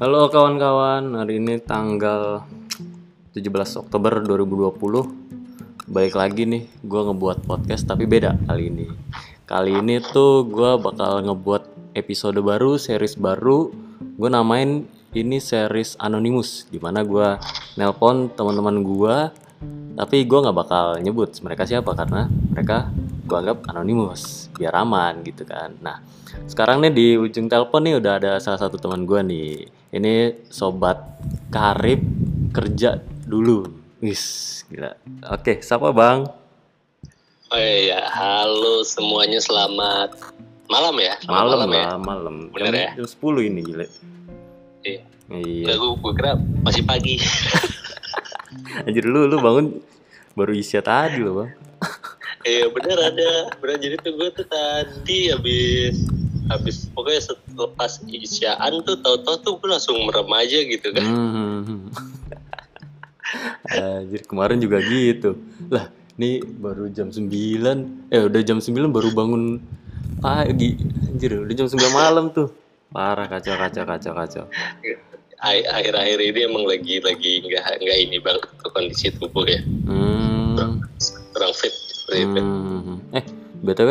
Halo kawan-kawan, hari ini tanggal 17 Oktober 2020 Baik lagi nih, gue ngebuat podcast tapi beda kali ini. Kali ini tuh gue bakal ngebuat episode baru, series baru. Gue namain ini series Anonymous Di mana gue nelpon teman-teman gue Tapi gue nggak bakal nyebut mereka siapa karena mereka gue anggap anonymous biar aman gitu kan nah sekarang nih di ujung telepon nih udah ada salah satu teman gue nih ini sobat karib kerja dulu wis gila oke siapa bang Oh iya, halo semuanya selamat malam ya. Selamat malam, ya. lah malam Bener jam, ya? jam 10 ini gila Iya. iya Gue, gue kira masih pagi. anjir lu lu bangun baru isya tadi loh bang Iya bener ada. Bener jadi tuh gue tuh tadi habis habis pokoknya selepas isyaan tuh tahu-tahu tuh gue langsung merem aja gitu kan. Hmm. Anjir kemarin juga gitu. Lah, nih baru jam 9. Eh udah jam 9 baru bangun pagi. Anjir, udah jam 9 malam tuh. Parah kacau kacau kacau kacau. Akhir-akhir ini emang lagi lagi nggak nggak ini bang tuh kondisi tubuh ya Hmm. kurang fit seperti itu. Hmm. Eh, BTW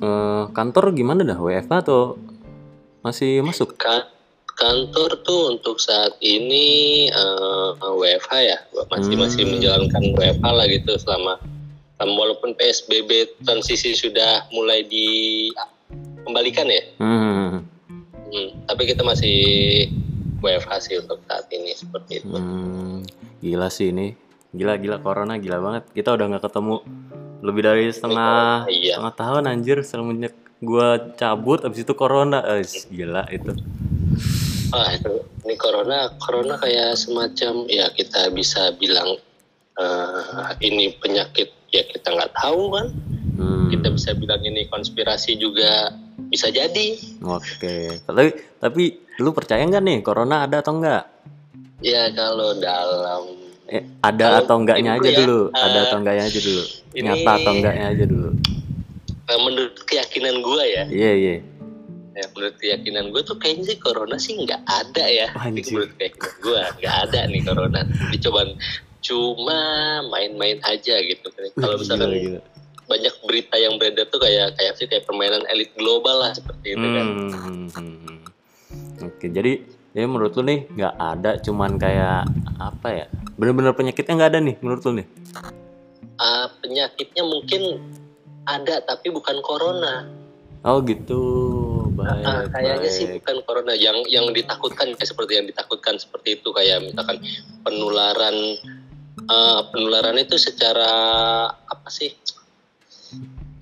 eh, kantor gimana dah? WFH atau masih masuk? Kan kantor tuh untuk saat ini eh, WFH ya masih masih Hmm. menjalankan WFH lah gitu selama walaupun PSBB transisi sudah mulai dikembalikan ya Hmm. hmm, tapi kita masih WFH sih untuk saat ini seperti itu Hmm, gila sih ini. Gila gila corona gila banget. Kita udah nggak ketemu lebih dari setengah Iya. setengah tahun anjir semenjak gua cabut abis itu corona. Eh, gila itu. ah itu ini corona corona kayak semacam ya kita bisa bilang eh, ini penyakit ya kita nggak tahu kan Hmm, kita bisa bilang ini konspirasi juga bisa jadi Oke. Tapi tapi lu percaya nggak nih corona ada atau enggak? ya kalau dalam Eh, ada Kalau atau enggaknya ini aja dulu ya, dulu. Ada eh, atau enggaknya aja dulu. ini- Nyata atau enggaknya aja dulu. eh, menurut keyakinan gue ya, Iya iya. ya menurut keyakinan gue tuh kayaknya sih corona sih nggak ada ya Ini Anjir. menurut keyakinan gue nggak ada nih corona Jadi cuma cuma main-main aja gitu kalau misalkan Gila, gila. banyak berita yang beredar tuh kayak kayak sih kayak permainan elit global lah seperti itu kan Hmm, hmm. Oke, jadi ya menurut lu nih nggak ada, cuman kayak apa ya? Bener-bener penyakitnya nggak ada nih menurut lu nih? Ah, penyakitnya mungkin ada tapi bukan corona Oh gitu, baik. Ah, kayaknya sih baik. bukan corona yang yang ditakutkan kayak seperti yang ditakutkan seperti itu kayak misalkan penularan eh, penularan itu secara apa sih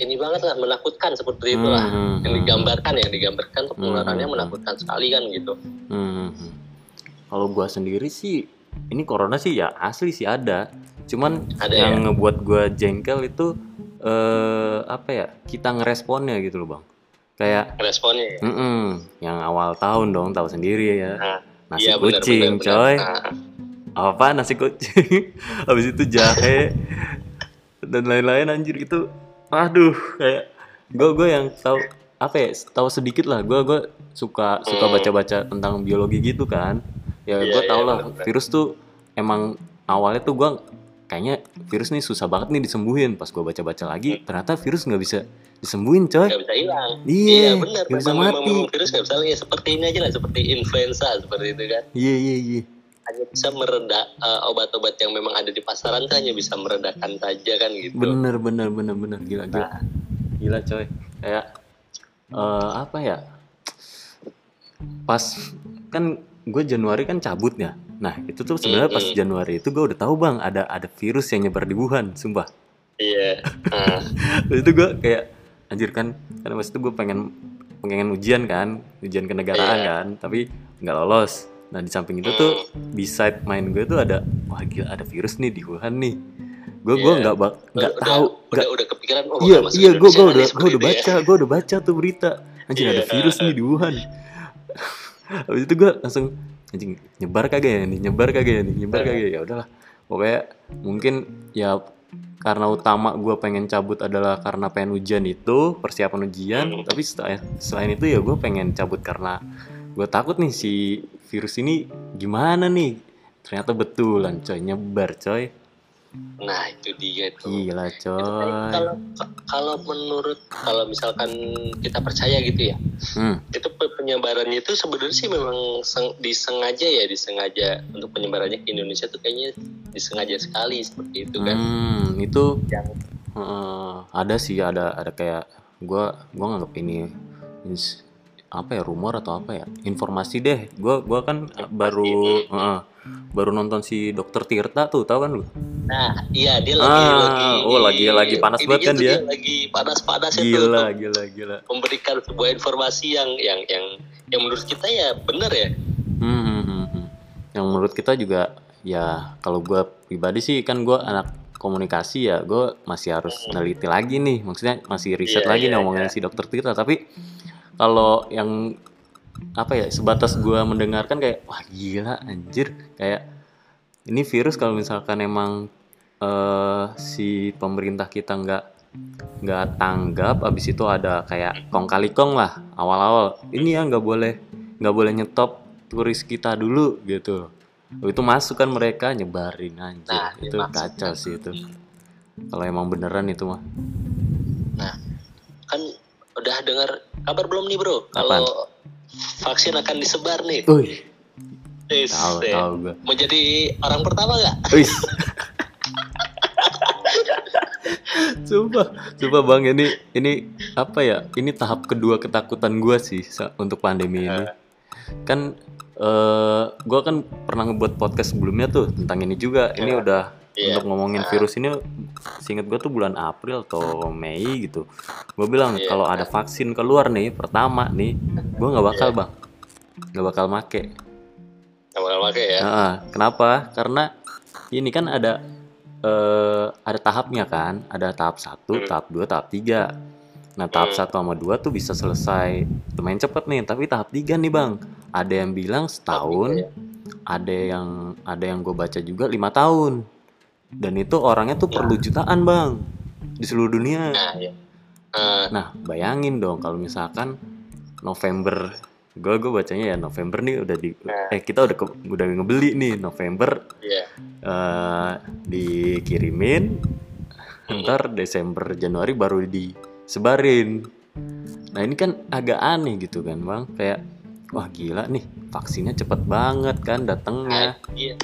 ini banget lah menakutkan seperti itu lah Hmm, yang hmm, digambarkan yang digambarkan tuh penularannya Hmm. menakutkan sekali kan gitu hmm, hmm. Kalau gua sendiri sih, ini corona sih ya asli sih ada. Cuman Ada yang ya? ngebuat gua jengkel itu eh apa ya? Kita ngeresponnya gitu loh bang. Kayak responnya ya mm-mm, yang awal tahun dong, tahu sendiri ya. Nah, Nasi iya, kucing, benar, coy. benar. Nah, apa nasi kucing habis itu jahe dan lain-lain anjir gitu aduh kayak gue gue yang tahu apa ya tahu sedikit lah. Gue gue suka suka Hmm. baca-baca tentang biologi gitu kan. Ya Iya, gue tau iya, lah benar-benar. virus tuh emang awalnya tuh gue kayaknya virus nih susah banget nih disembuhin. Pas gue baca-baca lagi ternyata virus nggak bisa disembuhin coy. Nggak bisa hilang. Iya, benar nggak bisa memang, memang, mati. memang virus nggak bisa ya seperti ini aja lah seperti influenza seperti itu kan. Iya iya iya hanya bisa mereda eh, obat-obat yang memang ada di pasaran tuh hanya bisa meredakan saja kan gitu. bener bener bener bener gila gila Nah. gila coy kayak eh, apa ya pas kan gue Januari kan cabut ya nah itu tuh sebenarnya pas. Januari itu gue udah tahu bang ada ada virus yang nyebar di Wuhan sumpah Iya. Nah, Terus itu gue kayak anjir kan karena pas itu gue pengen pengen ujian kan ujian kenegaraan Iya. kan tapi nggak lolos nah di samping itu tuh beside main gue tuh ada wah gila ada virus nih di Wuhan nih gue gue Iya. nggak bak nggak udah, tahu Udah, nggak udah kepikiran oh iya iya gue Indonesia gue udah gue udah ya. baca gue udah baca tuh berita anjir ada Iya. virus nih di Wuhan habis itu gue langsung anjing nyebar kagak ya nih nyebar kagak ya nih nyebar kagak ya udahlah pokoknya mungkin ya karena utama gue pengen cabut adalah karena pengen ujian itu persiapan ujian Hmm. tapi selain, selain itu ya gue pengen cabut karena gue takut nih si virus ini gimana nih ternyata betulan coy nyebar coy Nah itu dia tuh. gila Itu coy Kalau kalau menurut kalau misalkan kita percaya gitu ya, hmm. itu pe- penyebarannya itu sebenarnya sih memang seng- disengaja ya disengaja untuk penyebarannya ke Indonesia tuh kayaknya disengaja sekali seperti itu kan. Hmm, itu Yang eh, ada sih ada ada kayak gua gua nganggap ini ins- apa ya rumor atau apa ya? Informasi deh. Gua gua kan baru eh, baru nonton si dokter Tirta tuh tahu kan lu? Nah, iya dia lagi Ah, lagi oh, lagi- lagi panas banget kan tuh dia. lagi panas-panas itu gila untuk gila gila. memberikan sebuah informasi yang yang yang yang menurut kita ya benar ya. Hmm, hmm, hmm, hmm. yang menurut kita juga ya kalau gua pribadi sih kan gua anak komunikasi ya gue masih harus neliti lagi nih. Maksudnya masih riset Iya, lagi nih iya, ngomongin si dokter Tirta. Tapi kalau yang apa ya sebatas gua mendengarkan kayak wah gila anjir. Kayak ini virus kalau misalkan emang eh, si pemerintah kita nggak nggak tanggap abis itu ada kayak kong kali kong lah awal-awal. Ini ya nggak boleh nggak boleh nyetop turis kita dulu gitu. Itu masuk kan mereka nyebarin anjir. Nah, itu dimaksud. kacau sih itu. Kalau emang beneran itu mah. Nah, kan udah dengar kabar belum nih bro? Kalau vaksin akan disebar nih. Wih, Yes, tahu ya. tahu gue Mau jadi orang pertama? Wih. Sumpah, sumpah bang ini ini apa ya? Ini tahap kedua ketakutan gua sih untuk pandemi ini. Kan eh gua kan pernah ngebuat podcast sebelumnya tuh tentang ini juga. Ini udah Iya. untuk ngomongin virus ini, seinget gua tuh bulan April atau Mei gitu. Gua bilang Iya. kalau ada vaksin keluar nih pertama nih, gua nggak bakal bang, nggak bakal make. Nggak bakal pakai ya? Nah, kenapa? Karena ini kan ada eh, ada tahapnya kan, ada tahap 1, Hmm. tahap 2, tahap 3. Nah, tahap Hmm. 1 sama 2 tuh bisa selesai lumayan cepet nih, tapi tahap 3 nih, Bang. Ada yang bilang setahun, ya? ada yang ada yang gue baca juga lima tahun. Dan itu orangnya tuh Ya. perlu jutaan, Bang. Di seluruh dunia. Nah, ya. Eh, Nah, bayangin dong kalau misalkan November gue gue bacanya ya November nih udah di Nah. eh kita udah ke- udah ngebeli nih November Iya. eh dikirimin ntar Desember Januari baru disebarin nah ini kan agak aneh gitu kan bang kayak wah gila nih vaksinnya cepet banget kan datangnya Nah, iya.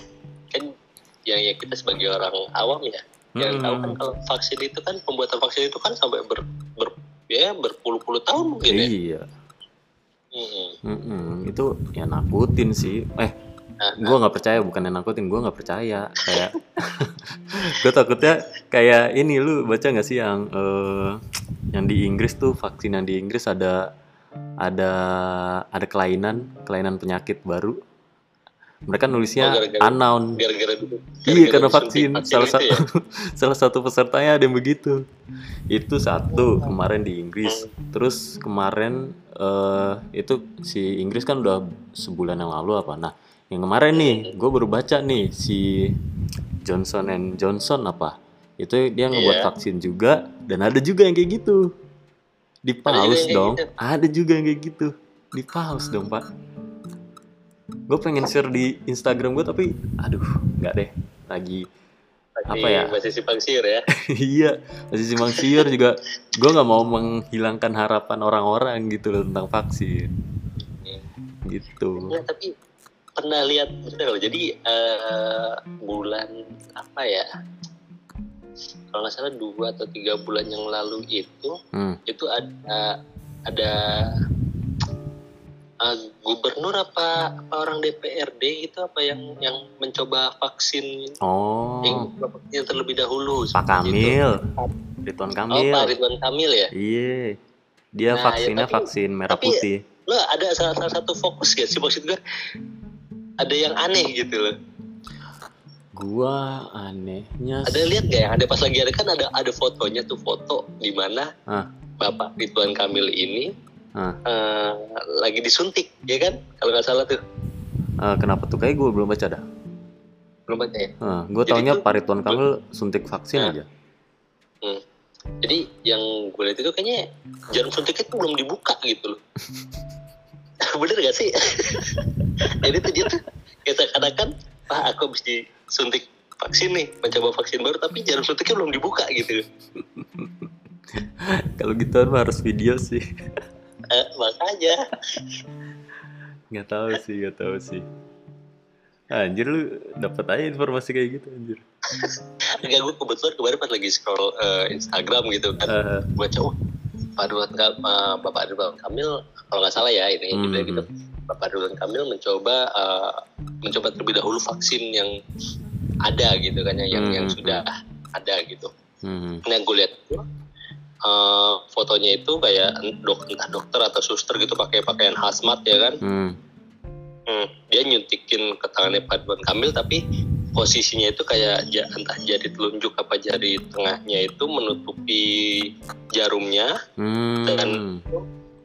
Yang ya kita sebagai orang awam ya, yang Hmm. tahu kan kalau vaksin itu kan pembuatan vaksin itu kan sampai ber, ber ya berpuluh-puluh tahun mungkin ya. iya Hmm. Mm-mm. itu ya nakutin sih eh Nah, gue nggak percaya bukan yang nakutin gue nggak percaya kayak gue takutnya kayak ini lu baca nggak sih yang eh, yang di Inggris tuh vaksin yang di Inggris ada ada ada kelainan kelainan penyakit baru mereka nulisnya Oh, gara-gara- unknown. gara-gara iya karena vaksin. salah itu satu ya? salah satu pesertanya ada yang begitu. Itu satu kemarin di Inggris. Terus kemarin eh, itu si Inggris kan udah sebulan yang lalu apa? Nah yang kemarin nih gue baru baca nih si Johnson and Johnson apa? Itu dia ngebuat Iya. vaksin juga dan ada juga yang kayak gitu. Di kayak dong. gitu. ada juga yang kayak gitu. Di pause dong pak gue pengen share di Instagram gue tapi aduh nggak deh lagi apa ya? Masih simpang siur ya. iya masih simpang siur juga gue nggak mau menghilangkan harapan orang-orang gitu loh tentang vaksin gitu Ya, tapi pernah lihat bener loh. Jadi eh, bulan apa ya? Kalau nggak salah dua atau tiga bulan yang lalu itu hmm. itu ada ada eh, gubernur apa apa orang DPRD itu apa yang yang mencoba vaksin oh yang, yang terlebih dahulu Pak seperti itu. Kamil Ridwan Oh Kamil Pak Ridwan Kamil ya. iya dia Nah, ya, vaksinnya tapi- vaksin merah tapi- putih Lo ada salah, salah satu fokus gak sih maksud gue? Ada yang aneh gitu loh. gua anehnya Ada lihat gak yang ada pas lagi ada kan ada ada fotonya tuh foto di mana Ah. Bapak Ridwan Kamil ini Ah. eh, lagi disuntik, ya kan? Kalau nggak salah tuh. Eh, kenapa tuh kayak gue belum baca dah Belum baca ya? gue Jadi taunya tuh- Pak Ridwan Kamil suntik vaksin Nah. aja Hmm. Jadi yang gue lihat itu kayaknya jarum suntiknya tuh belum dibuka gitu loh. Bener gak sih? jadi tuh dia tuh kayak seakan-akan pak aku habis disuntik vaksin nih mencoba vaksin baru tapi jarum suntiknya belum dibuka gitu Kalau gitu harus video sih. Eh, makanya Nggak tahu sih, nggak tahu sih. Anjir lu dapat aja informasi kayak gitu anjir. enggak gue kebetulan kemarin pas lagi scroll eh, Instagram gitu kan Eh, baca oh Pak Ridwan eh, Bapak Ridwan Kamil kalau nggak salah ya ini Hmm. juga gitu Bapak Ridwan Kamil mencoba eh, mencoba terlebih dahulu vaksin yang ada gitu kan ya, yang yang Hmm. sudah ada gitu. hmm, Nah gue lihat eh, fotonya itu kayak dok entah dokter atau suster gitu pakai pakaian hazmat ya kan. hmm, Hmm, dia nyuntikin ke tangannya Pak Ridwan Kamil tapi posisinya itu kayak ja- entah jari telunjuk apa jari tengahnya itu menutupi jarumnya hmm, Dan-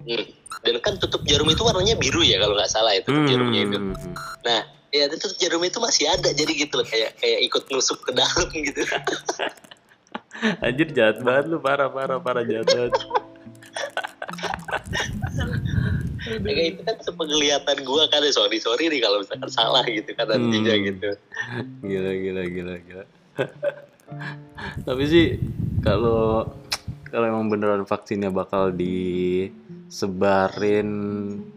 Hmm. Dan kan tutup jarum itu warnanya biru ya kalau nggak salah itu tutup jarumnya itu. hmm, hmm. Nah, ya tutup jarum itu masih ada jadi gitu loh kayak kayak ikut nusuk ke dalam gitu. Anjir jahat banget lu parah parah parah jahat banget. kayak itu kan sepenglihatan gua kan sorry sorry nih kalau misalkan salah gitu kan nantinya Hmm. gitu. Gila gila gila gila. Tapi sih kalau kalau emang beneran vaksinnya bakal disebarin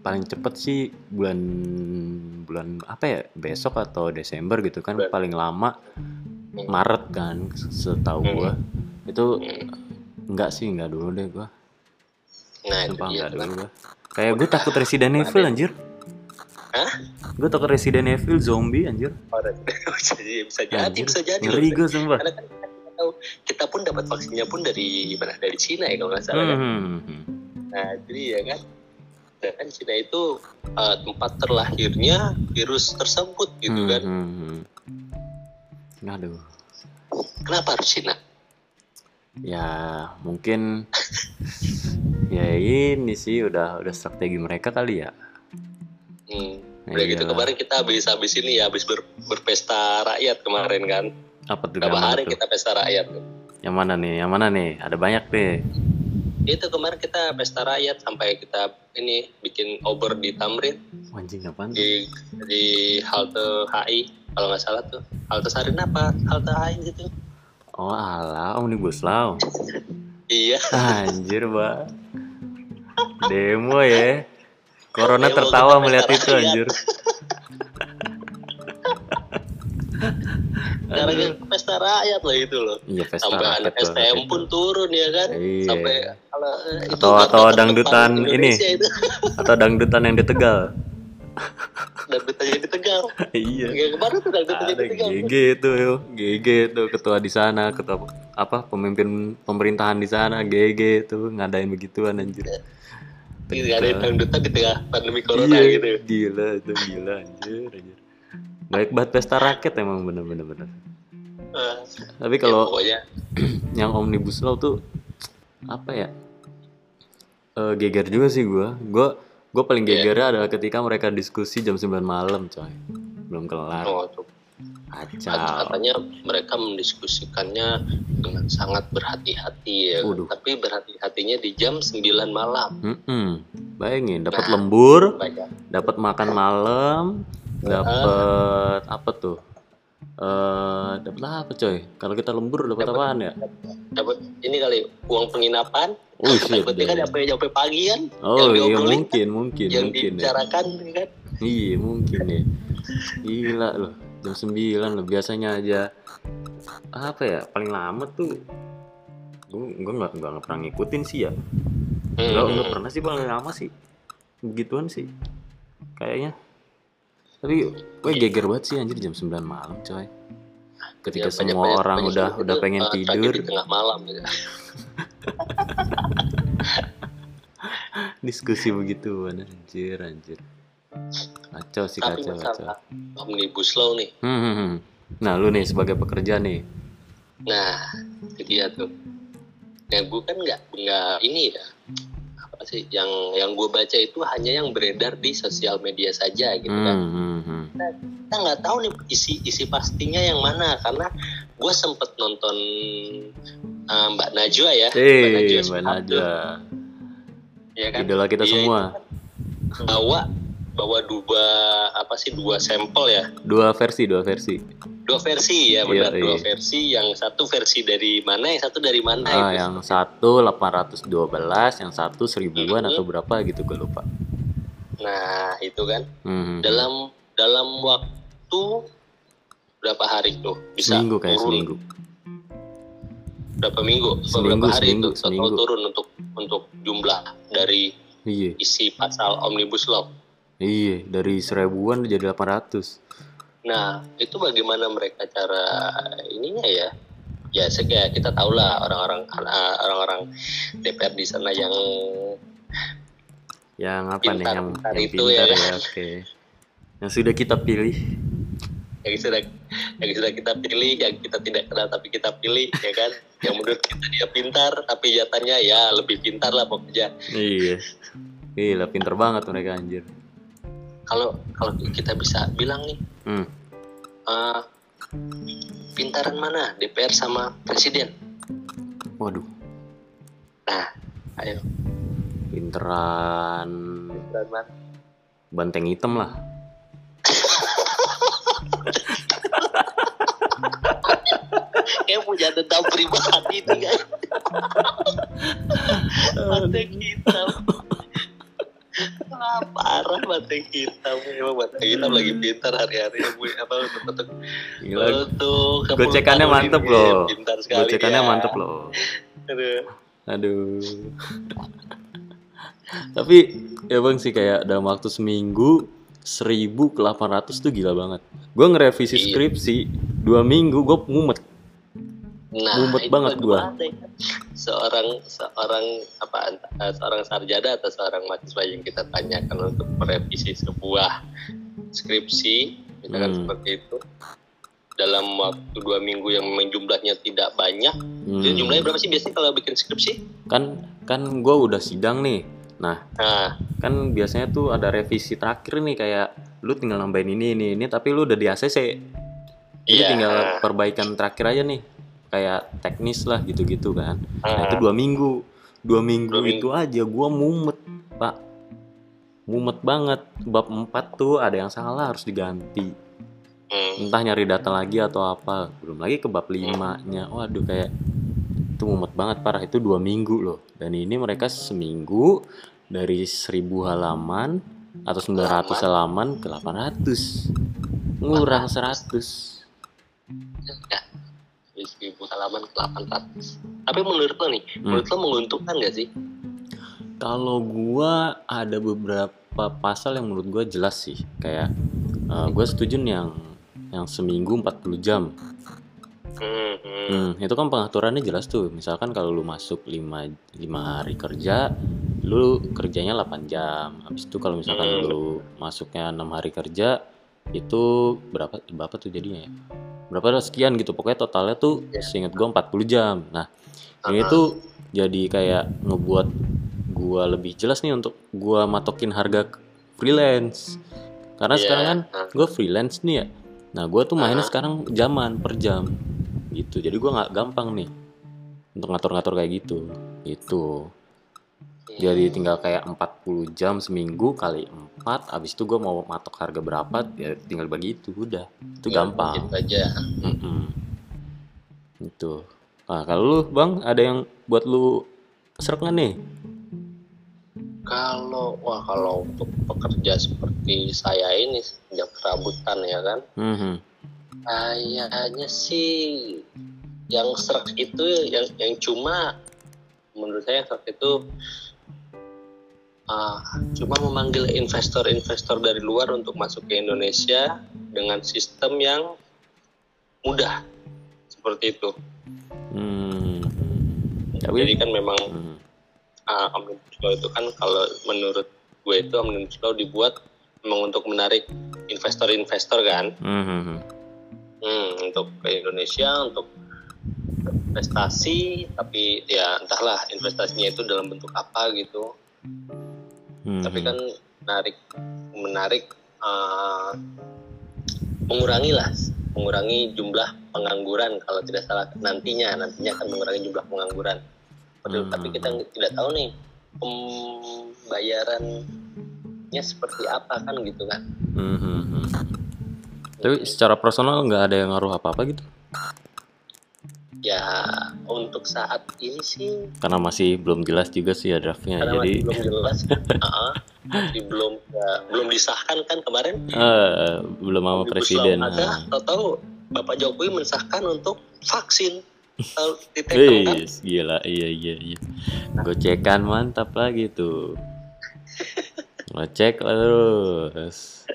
paling cepet sih bulan bulan apa ya besok atau Desember gitu kan paling lama Maret kan setahu Hmm. gua itu Hmm. enggak sih enggak dulu deh gua Nah, itu sumpah enggak kan. dulu gua kayak gue takut Resident Evil anjir Hah? gue takut Resident Evil zombie anjir Orang- bisa jadi bisa jadi Anjir, bisa jadi ngeri gue sumpah Karena kan kita tahu kita pun dapat vaksinnya pun dari mana dari Cina ya kalau nggak salah kan. Hmm, hmm, Nah, jadi ya kan. Dan kan Cina itu uh, tempat terlahirnya virus tersebut gitu hmm, kan. hmm. Aduh, Kenapa harus Cina? ya mungkin ya ini sih udah udah strategi mereka kali ya. Hmm. Nah, Udah gitu iya. kemarin kita habis habis ini ya habis ber- berpesta rakyat kemarin kan. Apa tuh? Berapa hari tuh? kita pesta rakyat. Yang mana nih? Yang mana nih? Ada banyak nih. Itu kemarin kita pesta rakyat sampai kita ini bikin obor di Tamrin Anjing apaan di di halte HI kalau nggak salah tuh halte Sarin apa halte HI gitu Oh alah, omnibus law. iya Anjir, Mbak. Demo ya. Corona Demo tertawa melihat itu anjir. karena pesta rakyat lah itu loh Iya, pesta sampai rakyat anak STM itu. pun turun ya kan Iya. sampai kalau eh, itu Atau- kata- atau dangdutan ini. Itu Atau dangdutan yang di Tegal. Dangdutannya di Tegal iya. yang kemarin tuh dangdutannya Ada di Tegal GG tuh yo, GG tuh ketua di sana, ketua apa pemimpin pemerintahan di sana, GG tuh ngadain begituan anjir. Gitu, ada dangdutan di tengah pandemi corona iya, gitu gila itu gila anjir, anjir. Baik banget pesta rakyat emang bener-bener bener. Eh, Tapi ya, kalau pokoknya yang omnibus law tuh apa ya? Eh geger juga sih gua. Gua gua paling Iya. gegernya adalah ketika mereka diskusi jam 9 malam, coy. Belum kelar. oh, tuh. Kacau. katanya mereka mendiskusikannya dengan sangat berhati-hati ya Waduh. tapi berhati-hatinya di jam 9 malam Mm-mm. Bayangin, dapat Nah. lembur, dapat makan malam, dapat apa tuh? Eh, dapat apa coy? Kalau kita lembur dapat Dapat- apaan ya? dapat ini kali uang penginapan Oh shit. Berarti kan sampai sampai pagian Oh yang iya diobrolin, mungkin, mungkin, yang mungkin ya. dibicarakan kan? Iya mungkin ya. Gila loh, jam 9 loh. Biasanya aja. Apa ya paling lama tuh gue gue nggak nggak pernah ngikutin sih ya. Hmm. nggak pernah sih paling lama sih. Begituan sih kayaknya. Tapi gue geger banget sih anjir jam 9 malam coy. Ketika Ya, semua banyak- orang banyak udah udah pengen eh, tidur. tragedi tengah malam gitu. diskusi begitu anjir anjir. Kacau sih tapi kacau omnibus law nih. Hmm, hmm, hmm. nah lu nih sebagai pekerja nih. Nah itu dia tuh. Ya gue kan nggak nggak ini ya. Apa sih yang yang gue baca itu hanya yang beredar di sosial media saja gitu kan. Hmm, hmm, hmm. kita nggak tahu nih isi isi pastinya yang mana. Karena gue sempet nonton uh, Mbak Najwa ya Eh, Shihab Mbak Najwa, ya kan idola kita Iya, semua. bawa bawa dua apa sih dua sampel ya Dua versi, dua versi. dua versi ya benar Iya, dua versi yang satu versi dari mana yang satu dari mana Ah, itu. yang satu 812, yang satu seribuan Mhm. atau berapa gitu gue lupa. nah itu kan Hmm. dalam dalam waktu berapa hari tuh bisa seminggu kayak turun seminggu. Berapa minggu Seminggu, berapa hari seminggu, itu seminggu. turun untuk untuk jumlah dari Iya, isi pasal omnibus law iya dari seribuan jadi 800. Nah, itu bagaimana mereka cara ininya ya? Ya, kayak kita tahu lah orang-orang ah, orang-orang DPR di sana yang Yang apa nih Pintar, yang, pintar yang itu pintar ya ya, oke. Yang sudah kita pilih. yang sudah yang sudah kita pilih, yang kita tidak kenal tapi kita pilih, ya kan? Yang menurut kita dia pintar, tapi nyatanya ya lebih pintar lah pokoknya. iya. Gila, pinter banget mereka anjir. Kalau kalau kita bisa bilang nih, Hmm. eh, pintaran mana DPR sama presiden? Waduh, Nah, ayo pinteran pintaran mana? banteng hitam lah. Kayak punya dendam pribadi nih guys. Banteng hitam. Wah, parah banteng hitam. Emang banteng hitam lagi pintar hari-hari ya, Bu. Apa untuk untuk gocekannya mantep loh. Pintar sekali. gocekannya dia. mantep loh. Aduh. Aduh. Tapi ya bang sih kayak dalam waktu seminggu 1000 ke 800 tuh gila banget. Gue ngerevisi Iya. skripsi dua minggu gue mumet. Nah, Mumet itu banget ya? Seorang seorang apa eh, seorang sarjana atau seorang mahasiswa yang kita tanyakan untuk merevisi sebuah skripsi, misalkan Hmm. seperti itu dalam waktu dua minggu yang memang jumlahnya tidak banyak. Hmm. Jadi jumlahnya berapa sih biasanya kalau bikin skripsi? Kan kan gue udah sidang nih. Nah Nah, kan biasanya tuh ada revisi terakhir nih kayak lu tinggal nambahin ini ini ini tapi lu udah di ACC. Jadi Iya. tinggal perbaikan terakhir aja nih kayak teknis lah gitu-gitu kan. Nah Ah. itu dua minggu, dua minggu, Dua minggu. itu aja gua mumet pak, mumet banget. Bab 4 tuh ada yang salah harus diganti. hmm, Entah nyari data lagi atau apa. Belum lagi ke bab 5 nya. Waduh kayak itu mumet banget parah itu dua minggu loh. Dan ini mereka seminggu dari 1000 halaman atau 900 halaman ke 800 ngurang 100 ya. Dari seribu halaman ke 800. Tapi menurut lo nih, Hmm. menurut lo menguntungkan gak sih? Kalau gua ada beberapa pasal yang menurut gua jelas sih, kayak eh, gua setuju yang yang seminggu 40 jam. Hmm, hmm. Hmm, itu kan pengaturannya jelas tuh. Misalkan kalau lu masuk 5 lima hari kerja, lu kerjanya 8 jam. Habis itu kalau misalkan Hmm. lu masuknya 6 hari kerja, itu berapa berapa tuh jadinya ya? Berapa sekian gitu. Pokoknya totalnya tuh Ya. seingat gua 40 jam. Nah, ini Ah. tuh jadi kayak ngebuat gua lebih jelas nih untuk gua matokin harga freelance karena Iya, sekarang kan gua freelance nih ya nah gua tuh mainnya Ah. sekarang jaman per jam gitu jadi gua nggak gampang nih untuk ngatur-ngatur kayak gitu gitu jadi tinggal kayak 40 jam seminggu kali 4 abis itu gua mau matok harga berapa ya tinggal begitu udah itu Ya, gampang aja. Mm-mm. Itu. Nah, kalau lu, Bang, ada yang buat lu serak nggak nih? Kalau wah kalau untuk pekerja seperti saya ini yang kerabutan ya kan, Mhm. Kayaknya sih yang serak itu yang yang cuma menurut saya serak itu ah, cuma memanggil investor-investor dari luar untuk masuk ke Indonesia dengan sistem yang mudah seperti itu. Hmm. Tapi, Jadi kan memang Mhm. ah, omnibus law itu kan kalau menurut gue itu omnibus law dibuat memang untuk menarik investor-investor kan Mhm. Hmm, untuk ke Indonesia untuk investasi tapi ya entahlah investasinya itu dalam bentuk apa gitu Mhm. tapi kan menarik menarik ah, mengurangi lah mengurangi jumlah pengangguran kalau tidak salah nantinya nantinya akan mengurangi jumlah pengangguran Padahal- Hmm. tapi kita tidak tahu nih pembayaran dampaknya seperti apa kan gitu kan Hmm, hmm, hmm. Tapi secara personal nggak ada yang ngaruh apa-apa gitu? ya untuk saat ini sih Karena masih belum jelas juga sih ya draftnya. karena Jadi masih belum jelas uh-uh, masih belum ya, belum disahkan kan kemarin eh, belum sama Omnibus presiden. Law ada Nah. tahu-tahu Bapak Jokowi mensahkan untuk vaksin Tahu ditekan kan Wih, gila, iya iya iya. Gocekan mantap lagi tuh. Ngecek lah terus.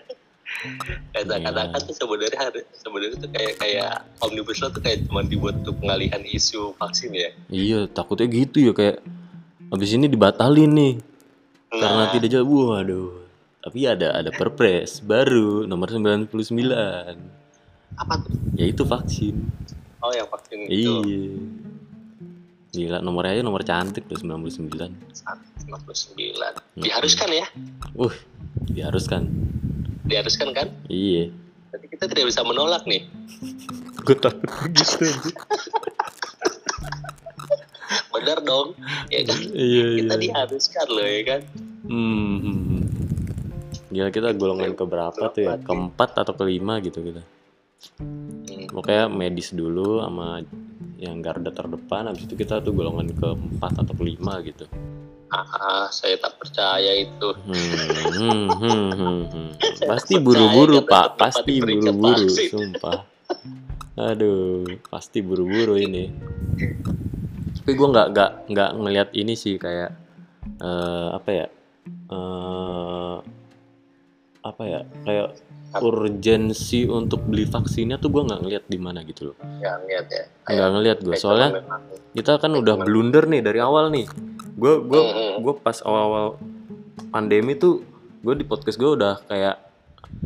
Kata-kata tuh sebenarnya harus sebenarnya tuh kayak kayak omnibus law tuh kayak cuma dibuat untuk pengalihan isu vaksin ya Iya, takutnya gitu ya kayak habis ini dibatalin nih karena Nah. tidak jauh. Waduh. Tapi ada ada perpres baru nomor 99. apa tuh Yaitu vaksin. oh yang vaksin itu Iya. Gila, nomornya aja nomor cantik tuh 99. 99 diharuskan ya Uh, diharuskan. Diharuskan kan Iya. Jadi kita tidak bisa menolak nih Gue takut gitu. benar dong ya kan Iya, iya. kita diharuskan loh ya kan Hmm, hmm, hmm. Gila kita golongan ke berapa tuh ya? Keempat atau kelima gitu kita. Hmm. Pokoknya medis dulu sama yang garda terdepan. Habis itu kita tuh golongan keempat atau kelima gitu. Ah saya tak percaya itu Hmm, hmm, hmm, hmm, hmm. Pasti buru-buru pak, pasti buru-buru, sumpah. Aduh, pasti buru-buru ini. Tapi gue nggak nggak nggak ngelihat ini sih kayak eh, apa ya? eh apa ya? Kayak urgensi untuk beli vaksinnya tuh gue nggak ngelihat di mana gitu loh. ya lihat ya Nggak ngelihat gue, soalnya kita kan udah blunder nih dari awal nih gue gue gue pas awal-awal pandemi tuh gue di podcast gue udah kayak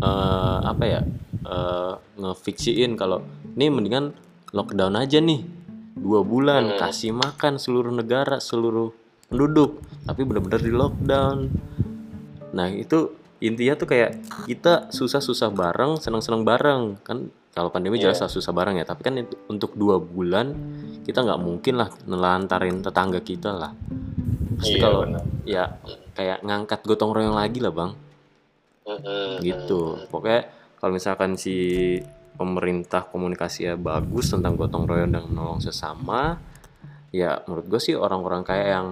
eh, apa ya eh, ngefiksiin kalau nih mendingan lockdown aja nih dua bulan Hmm. kasih makan seluruh negara seluruh penduduk tapi benar-benar di lockdown nah itu intinya tuh kayak kita susah-susah bareng senang-senang bareng. Kan kalau pandemi jelas lah susah bareng ya tapi kan itu- untuk dua bulan kita nggak mungkin lah nelantarin tetangga kita lah. Pasti Iya, kalau ya kayak ngangkat gotong royong lagi lah bang. Gitu. Pokoknya kalau misalkan si pemerintah komunikasinya bagus tentang gotong royong dan menolong sesama ya menurut gue sih orang-orang kayak yang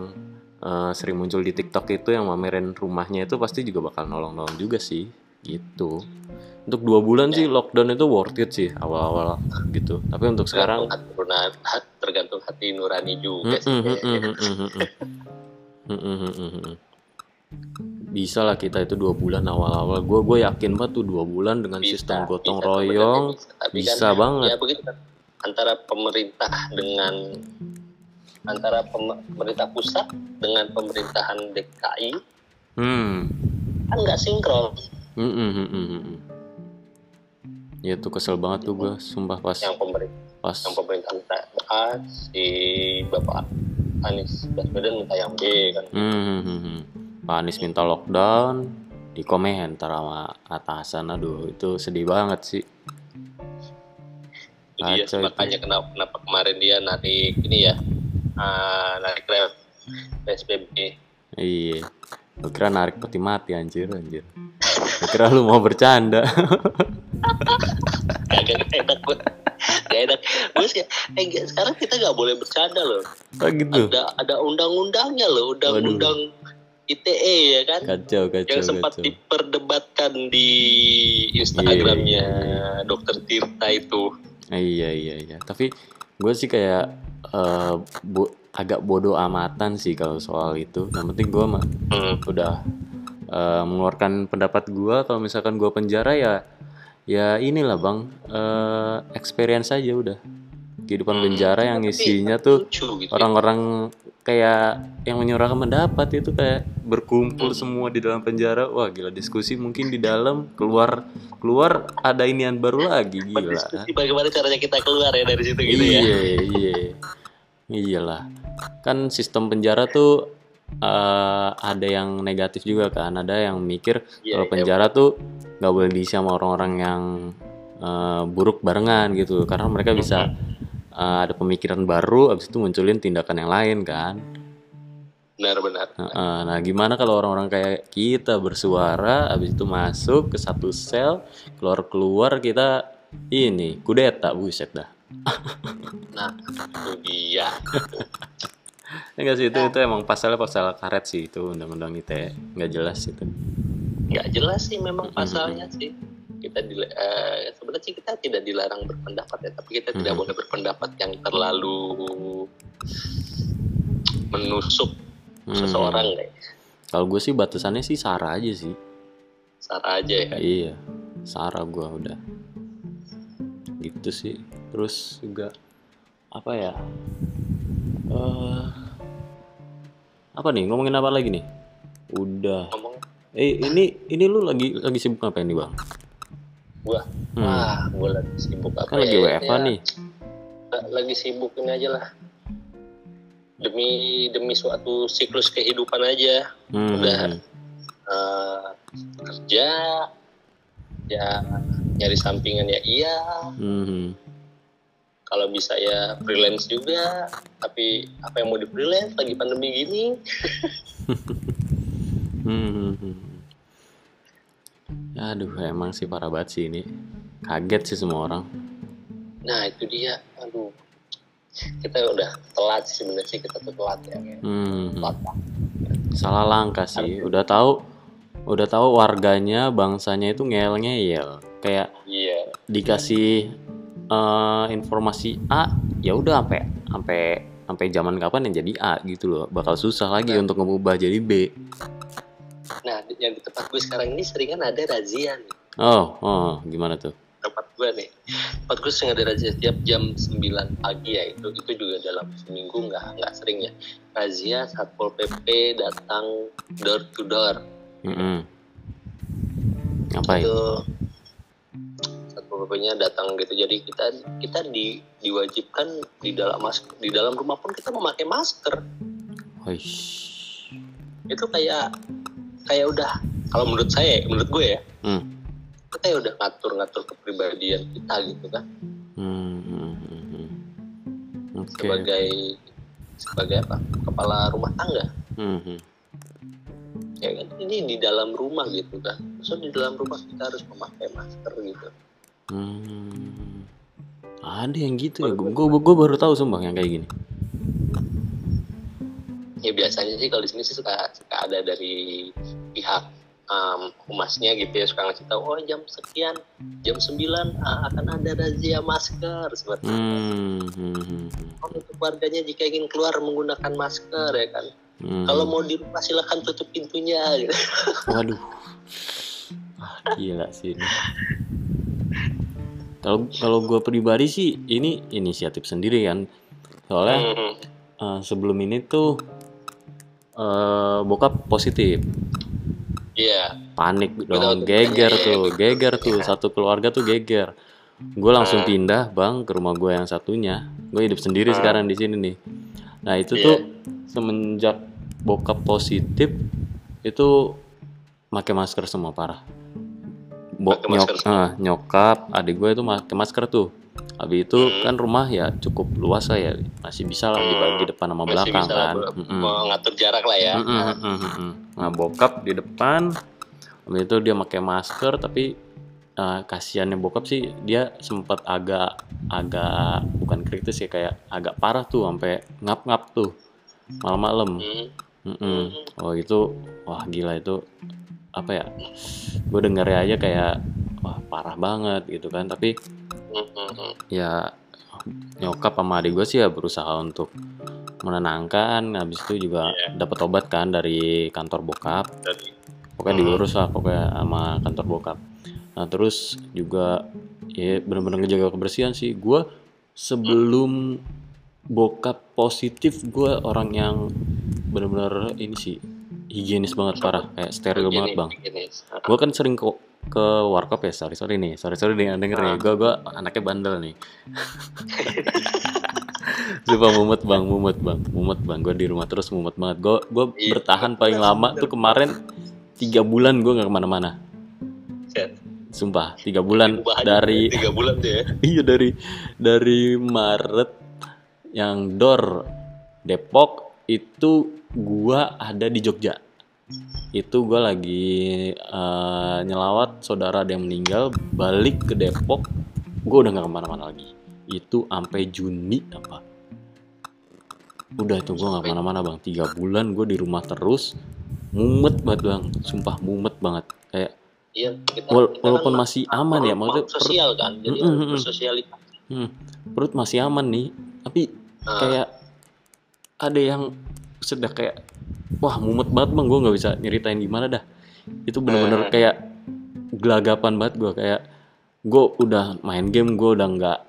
eh, sering muncul di TikTok itu yang mamerin rumahnya itu pasti juga bakal nolong-nolong juga sih gitu. Untuk dua bulan sih lockdown itu worth it sih awal-awal gitu. Tapi untuk sekarang tergantung hati nurani, hat- tergantung hati nurani juga bisa lah kita itu dua bulan awal-awal. Gue gue yakin banget tuh dua bulan dengan Bisa, sistem gotong bisa, royong bisa. Bisa kan, banget. ya begitu kan antara pemerintah dengan antara pem- pemerintah pusat dengan pemerintahan DKI hmm kan nggak sinkron Mm, mm, mm, mm, mm. ya tuh kesel banget tuh gue sumpah pas yang pemerintah pas yang pemerintah minta A si bapak Anies Baswedan minta yang B kan hmm, hmm, hmm, hmm. Pak Anies minta lockdown di komentar sama atasan aduh itu sedih banget sih ya itu. makanya kenapa kenapa kemarin dia narik ini ya ah, narik rem PSBB iya. Gue kira narik peti mati anjir anjir. Gue kira lu mau bercanda. Kagak enak gue gak enak. Gue sih eh, sekarang kita nggak boleh bercanda loh. Oh gitu? Ada ada undang-undangnya loh undang-undang ITE ya kan? Kacau kacau yang sempat kacau. diperdebatkan di Instagramnya Dokter Tirta itu. Iya iya iya. Tapi gue sih kayak eh, bo- agak bodoh amatan sih kalau soal itu. Yang penting gue mah Hmm. udah eh, mengeluarkan pendapat gue kalau misalkan gue penjara ya ya inilah bang eh, experience aja udah kehidupan Hmm. penjara yang Tapi isinya tuh gitu ya. orang-orang kayak yang menyuarakan pendapat itu kayak berkumpul Hmm. semua di dalam penjara wah gila diskusi mungkin di dalam keluar keluar ada inian baru lagi gila bagaimana caranya kita keluar ya dari situ gitu iya ya iya iyalah kan sistem penjara tuh eh, ada yang negatif juga kan ada yang mikir Iya, kalau iya. penjara tuh nggak boleh diisi sama orang-orang yang eh, buruk barengan gitu karena mereka bisa eh, ada pemikiran baru abis itu munculin tindakan yang lain kan? Benar-benar. Nah, gimana kalau orang-orang kayak kita bersuara, habis itu masuk ke satu sel, keluar-keluar kita ini kudeta, buset dah. nah itu dia Enggak sih itu itu emang pasalnya pasal karet sih itu undang-undang ITE nggak jelas itu. nggak jelas sih memang pasalnya sih kita di, eh, sebenarnya sih kita tidak dilarang berpendapat ya tapi kita tidak Mhm. boleh berpendapat yang terlalu menusuk Hmm. seseorang kayak Kalau gue sih batasannya sih Sarah aja sih. Sarah aja ya Iya, Sarah gue udah. Gitu sih. Terus juga apa ya? eh apa nih ngomongin apa lagi nih? Udah. ngomong Eh ini ini lu lagi lagi sibuk apa nih bang? Gua Hmm. wah gua lagi sibuk apa Kan lagi ya? WFA Ya, nih. lagi sibuk ini aja lah demi demi suatu siklus kehidupan aja Hmm, udah. Eh, kerja ya nyari sampingan ya iya hmm, hmm. kalau bisa ya freelance juga tapi apa yang mau di freelance lagi pandemi gini Hmm, hmm, hmm. Aduh, emang sih parah banget sih ini. Kaget sih semua orang. nah itu dia aduh kita udah telat sih sebenarnya sih kita tuh telat ya Hmm, telat. Salah langkah sih. Udah tahu, udah tahu warganya, bangsanya itu ngel-ngeyel. Kayak iya dikasih eh, informasi A, ya udah sampai sampai sampai zaman kapan yang jadi A gitu loh. Bakal susah lagi Nah. untuk ngubah jadi B. nah yang di tempat gue sekarang ini seringan ada razia nih Oh, oh, gimana tuh? tempat gue nih tempat gue sering ada razia setiap jam 9 pagi ya itu itu juga dalam seminggu nggak nggak sering ya razia satpol pp datang door to door Mm-mm. Ngapain? itu satpol pp-nya datang gitu jadi kita kita di diwajibkan di dalam mas di dalam rumah pun kita memakai masker Hoish. itu kayak kayak udah kalau menurut saya menurut gue ya Hmm. kita ya udah ngatur-ngatur kepribadian kita gitu kan Hmm, hmm, hmm, hmm. Oke. sebagai sebagai apa kepala rumah tangga Hmm, ya kan ini di dalam rumah gitu kan so di dalam rumah kita harus memakai masker gitu Hmm. Ada yang gitu ya. Gue gue baru tahu sumpah yang kayak gini. Ya biasanya sih kalau di sini sih suka suka ada dari pihak um, humasnya gitu ya suka ngasih tahu oh jam sekian jam 9 ah, akan ada razia masker seperti itu. Hmm, hmm, hmm, hmm. Oh, untuk warganya jika ingin keluar menggunakan masker ya kan Hmm. kalau mau di rumah silahkan tutup pintunya gitu. Waduh. Ah, gila sih ini. Kalau kalau gue pribadi sih ini inisiatif sendiri kan. Soalnya Mhm. eh, sebelum ini tuh eh bokap positif. Iya Panik tahu dong, geger Iya, iya, tuh, iya. geger tuh, satu keluarga tuh geger. Gue langsung Ah. pindah bang ke rumah gue yang satunya. Gue hidup sendiri Ah. sekarang di sini nih. Nah itu Iya. tuh semenjak bokap positif itu pakai masker semua parah. Bo nyok masker semua. ah, nyokap, adik gue itu pakai masker tuh. Habis itu Hmm. kan rumah ya cukup luas lah ya, masih bisa lah Hmm. dibagi depan sama masih belakang bisa kan. Mm-mm. mengatur jarak lah ya mm-mm, mm-mm. Nah bokap di depan, habis itu dia pakai masker tapi eh, kasihannya bokap sih dia sempat agak agak bukan kritis ya kayak agak parah tuh sampai ngap-ngap tuh malam-malam. hmm. Oh itu wah gila itu apa ya? Gue dengarnya aja kayak wah parah banget gitu kan tapi Hmm, hmm, hmm. Ya nyokap sama adik gue sih ya berusaha untuk menenangkan. Habis itu juga Iya. dapat obat kan dari kantor bokap. Dari- pokoknya Hmm. diurus lah pokoknya sama kantor bokap. Nah terus juga ya bener-bener ngejaga kebersihan sih. Gue sebelum bokap positif gue orang yang bener-bener ini sih higienis banget parah. Kayak steril banget bang. gue kan sering kok ke warkop ya sorry sorry nih sorry sorry nih denger nih gue gue anaknya bandel nih Sumpah mumet bang, mumet bang, mumet bang. Gue di rumah terus mumet banget. Gue gue Iya. bertahan paling lama tuh kemarin tiga bulan gue nggak ke mana-mana. Sumpah tiga bulan dari tiga bulan tuh ya iya dari dari Maret yang Dor Depok itu gua ada di Jogja itu gua lagi eh, nyelawat saudara ada yang meninggal balik ke Depok. Gua udah nggak ke mana-mana lagi. Itu sampai Juni apa? Udah itu gua nggak ke mana-mana bang. Tiga bulan gue di rumah terus. Mumet banget bang. Sumpah mumet banget. Kayak Iya, kita, Wal- kita walaupun kan masih aman ya, maksudnya sosial kan, jadi Mm, mm, mm. hmm, perut masih aman nih. Tapi Nah, kayak ada yang sudah kayak wah mumet banget bang. Gue nggak bisa nyeritain gimana dah. Itu bener-bener Hmm. kayak gelagapan banget gue kayak gue udah main game gue udah nggak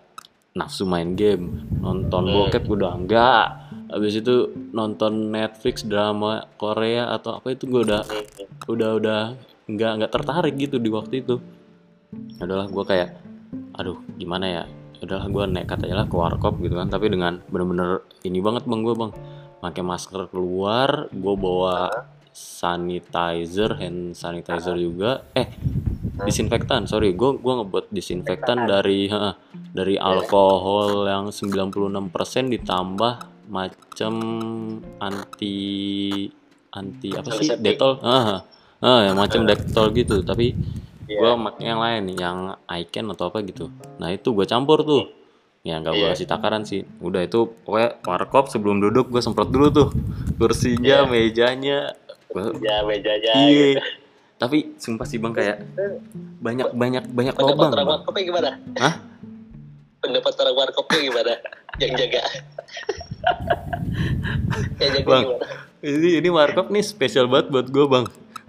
nafsu main game. Nonton Hmm. bokep udah enggak habis itu nonton Netflix drama Korea atau apa itu gue udah udah udah nggak nggak tertarik gitu di waktu itu. Adalah gue kayak aduh gimana ya? Udahlah gue nekat aja lah ke warkop gitu kan. Tapi dengan bener-bener ini banget bang gue bang pakai masker keluar gue bawa sanitizer hand sanitizer juga. Eh disinfektan sorry gue gua ngebuat disinfektan dari ha, dari alkohol yang 96% ditambah macam anti anti apa sih? Detol ah ah yang macam detol gitu. Tapi Iya. gua pakai yang lain yang Icon atau apa gitu. Nah itu gue campur tuh ya nggak gue Iya. kasih takaran sih udah itu pokoknya warkop sebelum duduk gue semprot dulu tuh kursinya Iya. mejanya Gua- ya mejanya iya gitu. tapi sumpah sih bang kayak banyak banyak banyak Pendapat lobang orang bang warkopnya gimana? Hah? Pendapat orang warkopnya gimana? Yang jaga. Yang jaga Bang. gimana? ini ini warkop nih spesial banget buat gue bang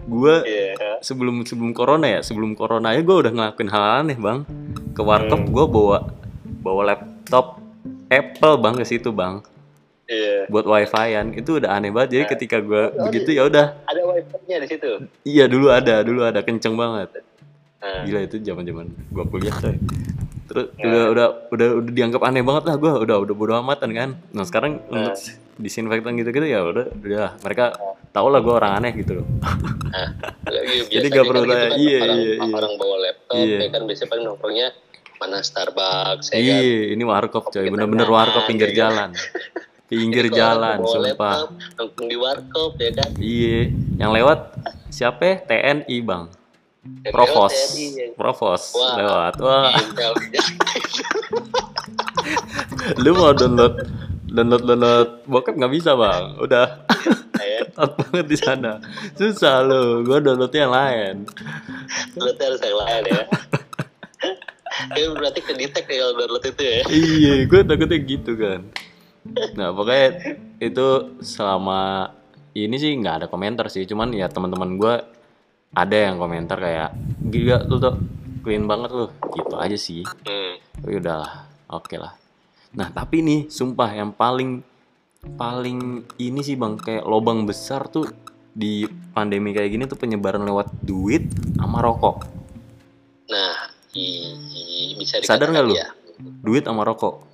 gue Iya. sebelum sebelum corona ya sebelum corona aja gue udah ngelakuin hal aneh bang ke warkop Hmm. gue bawa bawa laptop Apple bang ke situ bang Iya. buat wifi-an itu udah aneh banget jadi Nah. ketika gue Oh, begitu ya udah Ada wifi-nya di situ. iya dulu ada dulu ada kenceng banget Nah, gila itu zaman zaman gue kuliah coy terus Ya. udah udah udah udah dianggap aneh banget lah gue udah udah bodo amatan kan nah sekarang Ya. untuk disinfektan gitu gitu ya udah udah mereka tau lah gue orang aneh gitu loh nah, iya, Jadi biasanya nggak perlu kan gitu tanya. kan, Iya, orang, iya, iya. orang bawa laptop, Iya. ya kan biasanya paling nongkrongnya mana Starbucks, ya kan. iya ini warkop coy. Bener-bener warkop pinggir ya kan? jalan. Pinggir jalan sumpah. Nongkrong di warkop, ya kan. iya. Yang lewat siapa? Ya? TNI bang. Provos. TNI, ya. Provos. Wah. lewat. wah. Lu mau download download download bokep nggak bisa bang. Udah. Ketat banget di sana. Susah lo gua downloadnya yang lain. Harus yang lain ya. Ya berarti ke detect ya kalau download itu ya. iya gue takutnya gitu kan. Nah pokoknya itu selama ini sih nggak ada komentar sih. Cuman ya teman-teman gue ada yang komentar kayak gila lu tuh clean banget lu. Gitu aja sih. Hmm. tapi udahlah oke lah. Nah tapi nih sumpah yang paling paling ini sih bang kayak lobang besar tuh di pandemi kayak gini tuh penyebaran lewat duit sama rokok. Nah, i, i- bisa Sadar nggak lu? ya. duit sama rokok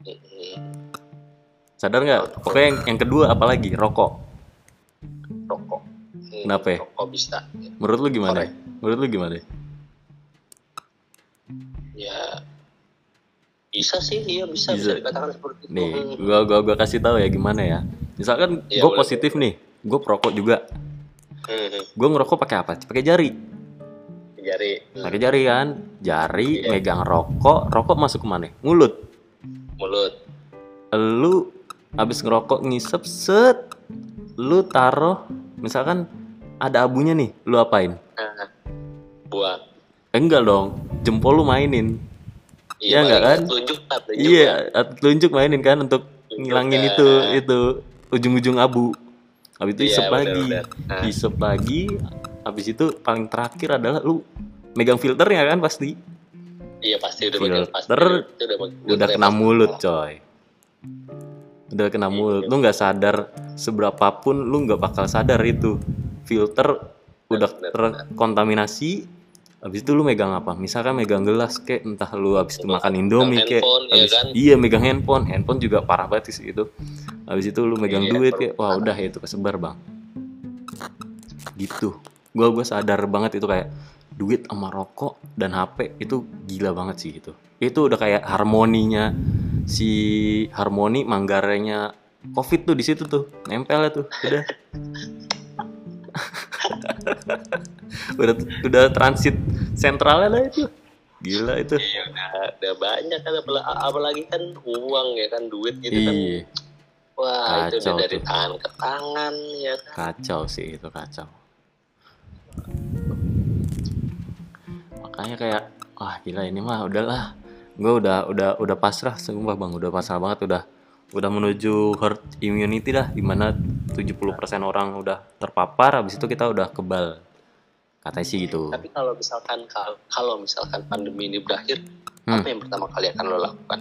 Hmm, sadar nggak pokoknya yang, yang kedua apalagi rokok Rokok. Hmm, Kenapa ya? Rokok bisa. menurut lu gimana Korek. menurut lu gimana Ya bisa sih, iya bisa Bisa. bisa, dikatakan seperti itu. nih Hmm. gua gua gua kasih tahu ya gimana ya misalkan Iya, gue positif nih gue perokok juga Hmm, hmm. gue ngerokok pakai apa pakai jari Jari. Pakai jari kan jari Iya. megang rokok rokok masuk ke mana mulut Mulut. lu habis ngerokok ngisep set lu taruh misalkan ada abunya nih lu apain Nah, buang. eh, enggak dong jempol lu mainin Iya nggak paling kan? Tunjuk tunjuk iya kan. at- tunjuk mainin kan untuk Tunjuk ngilangin itu itu ujung-ujung abu habis itu Iya, isep benar, lagi. Nah. isep lagi habis itu paling terakhir adalah lu megang filternya kan pasti. Iya pasti udah pasti. Filter Itu udah, udah filternya kena pasti. mulut coy. Udah kena Iya, mulut. iya. lu nggak sadar seberapapun lu nggak bakal sadar itu. Filter udah benar, terkontaminasi habis itu lu megang apa? Misalkan megang gelas kayak entah lu habis itu makan indomie kayak handphone, ya kan? iya. megang handphone. Handphone juga parah banget sih itu. Habis itu lu megang Iya, duit kayak wah udah itu kesebar bang. Gitu. Gua gua sadar banget itu kayak duit sama rokok dan HP itu gila banget sih itu itu udah kayak harmoninya si harmoni manggarenya covid tuh di situ tuh nempel tuh udah udah udah transit sentralnya lah itu gila itu Iya udah, udah banyak kan apalagi, kan uang ya kan duit gitu kan. iya Wah itu Kacau udah dari tuh. tangan ke tangan ya kan. kacau sih itu kacau makanya kayak wah gila ini mah udahlah gue udah udah udah pasrah sumpah bang udah pasrah banget udah udah menuju herd immunity dah di mana 70% orang udah terpapar habis itu kita udah kebal katanya sih gitu Tapi kalau misalkan kalau, misalkan pandemi ini berakhir, Hmm. apa yang pertama kali akan lo lakukan?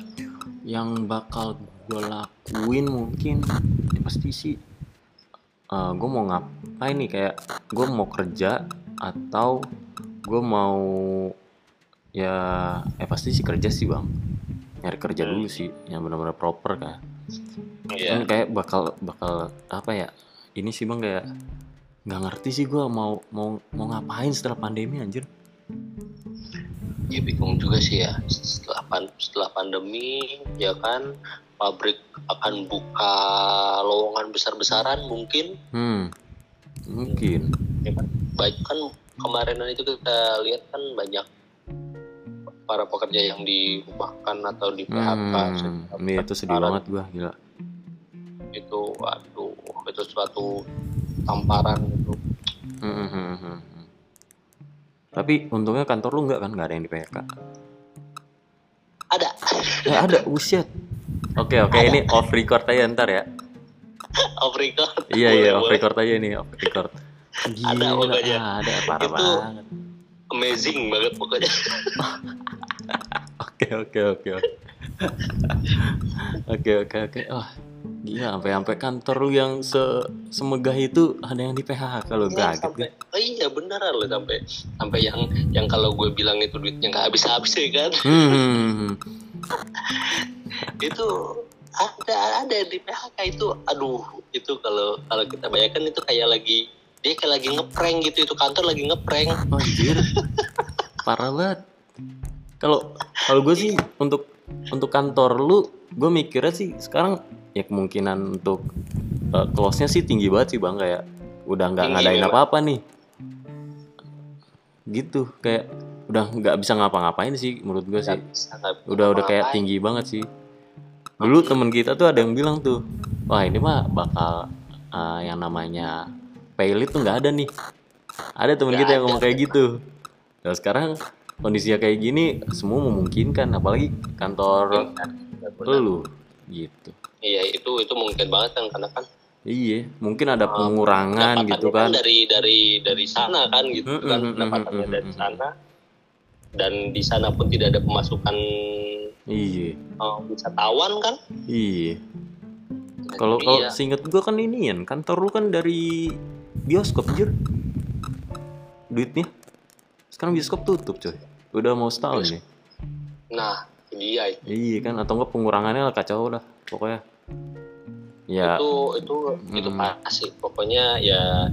yang bakal gue lakuin mungkin ya pasti sih gue mau ngapain nih kayak gue mau kerja atau gue mau ya eh pasti sih kerja sih bang nyari kerja dulu sih yang benar-benar proper kan Iya. kan kayak bakal bakal apa ya ini sih bang kayak nggak ngerti sih gue mau mau mau ngapain setelah pandemi anjir Ya bingung juga sih ya. Setelah pan- setelah pandemi ya kan pabrik akan buka lowongan besar-besaran mungkin. hmm mungkin Ya kan? Baik kan kemarin itu kita lihat kan banyak para pekerja yang dirumahkan atau di PHK. hmm ini itu sedih banget gue gila Itu waduh itu suatu tamparan itu. Hmm, hmm, hmm, hmm. Tapi untungnya kantor lu nggak kan nggak ada yang di PHK. Ada. Eh ada, buset. Oke oke ini off record aja ntar ya. Off record. Iya iya off record aja ini off record. Gila, Ada pokoknya. ada parah Itu- banget. Amazing banget pokoknya. Oke oke oke oke. Oke oke. Wah gila sampai sampai kantor lu yang se semegah itu ada yang di PHK lo Iya, kaget sampai, oh iya beneran loh sampai sampai yang yang kalau gue bilang itu duitnya nggak habis habis ya kan Hmm, hmm, hmm, hmm. itu ada ada di PHK itu aduh itu kalau kalau kita bayangkan itu kayak lagi dia kayak lagi ngeprank gitu itu kantor lagi ngeprank Anjir. Parah banget. Kalau kalau gue sih untuk untuk kantor lu, gue mikirnya sih sekarang ya kemungkinan untuk uh, close-nya sih tinggi banget sih bang kayak udah nggak ngadain apa-apa nih. Gitu kayak udah nggak bisa ngapa-ngapain sih menurut gue sih. Bisa, Udah udah kayak tinggi banget sih. Dulu temen kita tuh ada yang bilang tuh, wah ini mah bakal uh, yang namanya paylit tuh nggak ada nih. Ada temen Nggak kita yang ngomong kayak gitu. Nah sekarang kondisinya kayak gini semua memungkinkan apalagi kantor Benar. lu gitu. iya itu itu mungkin banget kan karena kan Iya, mungkin ada Ah, pengurangan gitu kan. dari dari dari sana kan gitu Mm, kan mm, mm, pendapatannya mm, dari mm, sana dan di sana pun tidak ada pemasukan Iya, eh, wisatawan kan iya. Kalau kalau dia. seinget gua kan ini kan kantor lu kan dari bioskop jir. Duitnya. Sekarang bioskop tutup coy. Udah mau setahun nih. nah itu dia itu. Iya kan atau enggak pengurangannya lah kacau lah pokoknya. Ya. itu itu itu Hmm. pasti pokoknya ya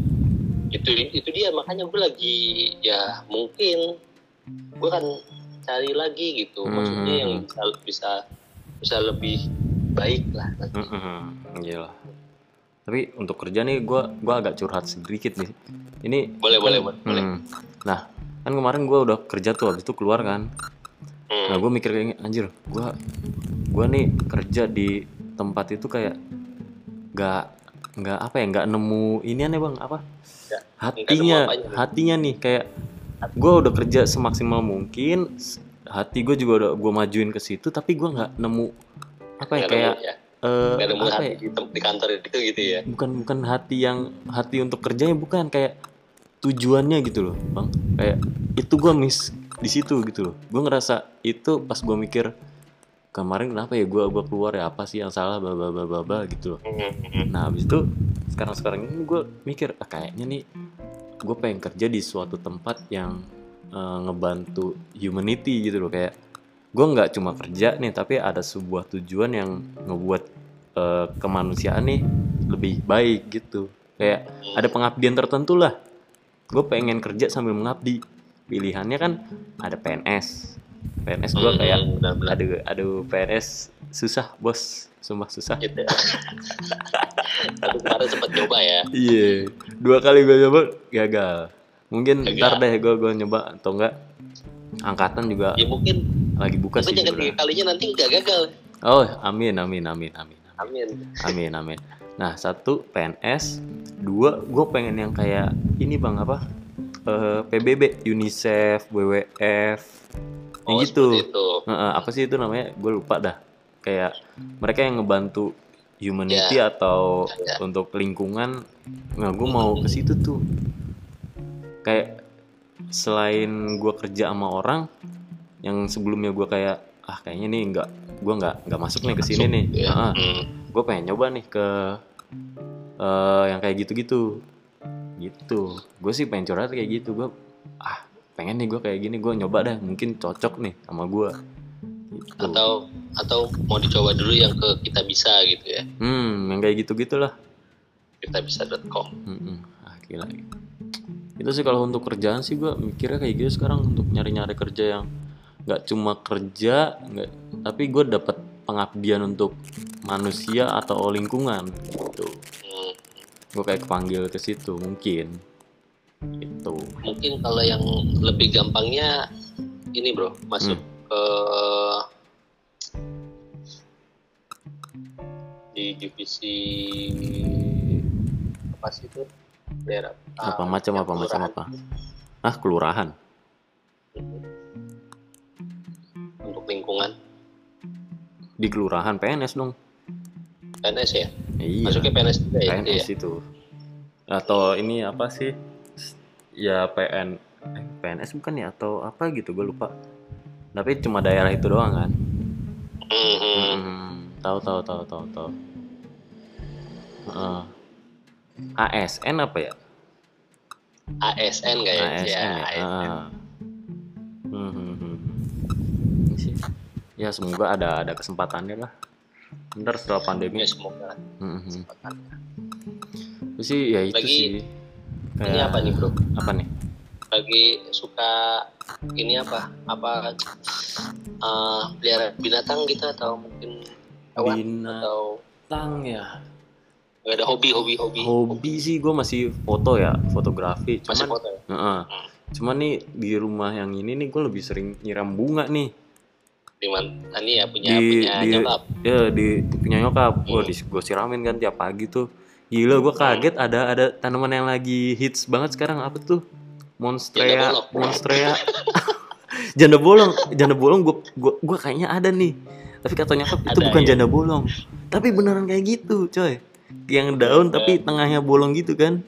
itu itu dia makanya gue lagi ya mungkin gue kan cari lagi gitu maksudnya Hmm. yang bisa bisa bisa lebih baik lah Mm-mm, Iya lah. Tapi untuk kerja nih gua gua agak curhat sedikit nih. Ini boleh boleh boleh boleh Hmm. Nah, kan kemarin gua udah kerja tuh habis itu keluar kan. Hmm. Nah, gue mikir kayak anjir, gua gua nih kerja di tempat itu kayak nggak nggak apa ya nggak nemu ini aneh bang apa Ya, hatinya apanya. hatinya nih kayak gue udah kerja semaksimal mungkin hati gue juga udah gue majuin ke situ tapi gue nggak nemu apa ya Nggak kayak nemu ya eh, nemu apa hati ya? di, di kantor itu gitu ya. Bukan bukan hati yang hati untuk kerjanya bukan kayak tujuannya gitu loh bang. Kayak itu gue miss di situ gitu loh. Gue ngerasa itu pas gue mikir kemarin kenapa ya gue gua keluar ya? Apa sih yang salah? Bla bla bla bla gitu loh. Nah habis itu sekarang sekarang ini gue mikir ah, kayaknya nih gue pengen kerja di suatu tempat yang eh, ngebantu humanity gitu loh. Kayak gue nggak cuma kerja nih tapi ada sebuah tujuan yang ngebuat eh, kemanusiaan nih lebih baik gitu. Kayak ada pengabdian tertentu lah. Gue pengen kerja sambil mengabdi. Pilihannya kan ada PNS PNS gue kayak benar-benar. aduh aduh PNS susah bos. Sumpah susah. Gitu tapi kemarin sempat coba ya. Iya. Dua kali gue coba gagal. Mungkin Gagal. ntar deh gue gue nyoba. Atau enggak angkatan juga ya mungkin lagi buka mungkin sih yang kalinya nanti nggak gagal. Oh amin amin amin amin. Amin. Amin amin. Nah satu PNS dua gue pengen yang kayak ini bang apa? Eh, PBB UNICEF WWF yang oh gitu. seperti itu. Heeh, apa sih itu namanya? Gue lupa dah. Kayak mereka yang ngebantu humanity atau Ya. untuk lingkungan. Nah gue mau ke situ tuh. Kayak selain gue kerja sama orang yang sebelumnya gue kayak ah kayaknya nih nggak gue nggak nggak masuk nih ke sini nih. Ya. Hmm. gue pengen nyoba nih ke eh yang kayak gitu-gitu. Gitu. Gue sih pengen curhat kayak gitu. Gue ah pengen nih gue kayak gini gue nyoba dah. Mungkin cocok nih sama gue gitu. atau atau mau dicoba dulu yang ke kita bisa gitu ya? Hmm yang kayak gitu gitulah kita bisa.com Mm-mm. ah gila itu sih kalau untuk kerjaan sih gue mikirnya kayak gitu sekarang untuk nyari-nyari kerja yang nggak cuma kerja nggak tapi gue dapat pengabdian untuk manusia atau lingkungan gitu. Hmm. gue kayak kepanggil ke situ mungkin. Itu mungkin kalau yang lebih gampangnya ini bro masuk ke di divisi apa sih itu? Daerah apa macam apa macam apa? Ah kelurahan? Untuk lingkungan. Di kelurahan PNS dong. PNS ya? Iya. Masuknya PNS juga ya, itu ya? PNS itu. Atau ini apa sih? Ya PN eh, PNS bukan ya? Atau apa gitu gue lupa. Tapi cuma daerah itu doang kan? Hmm, hmm. hmm, tahu tahu tahu tahu. Tahu Heeh. ASN apa ya ASN kayak ASN ya, ASN. Ah. Hmm, hmm, hmm. Ini sih. ya semoga ada ada kesempatannya lah ntar setelah pandemi ya semoga Hmm, hmm. Itu sih ya itu Lagi- sih ini Kayak- apa nih bro apa nih lagi suka ini apa apa eh pelihara binatang gitu atau mungkin hewan binatang atau ya nggak ada hobi hobi hobi. Hobi sih gue masih foto ya fotografi. Masih cuman foto ya? Heeh. cuman nih di rumah yang ini nih gue lebih sering nyiram bunga nih. Di mana ini ya punya di punya di nyokap. ya di punya nyokap. Hmm. gue siramin kan tiap pagi tuh. Gila gue kaget ada ada tanaman yang lagi hits banget sekarang. Apa tuh? Monstrea monstrea janda bolong janda bolong gue gue gue kayaknya ada nih. Tapi kata nyokap itu Ada, bukan ya? janda bolong. Tapi beneran kayak gitu coy yang daun tapi tengahnya bolong gitu kan?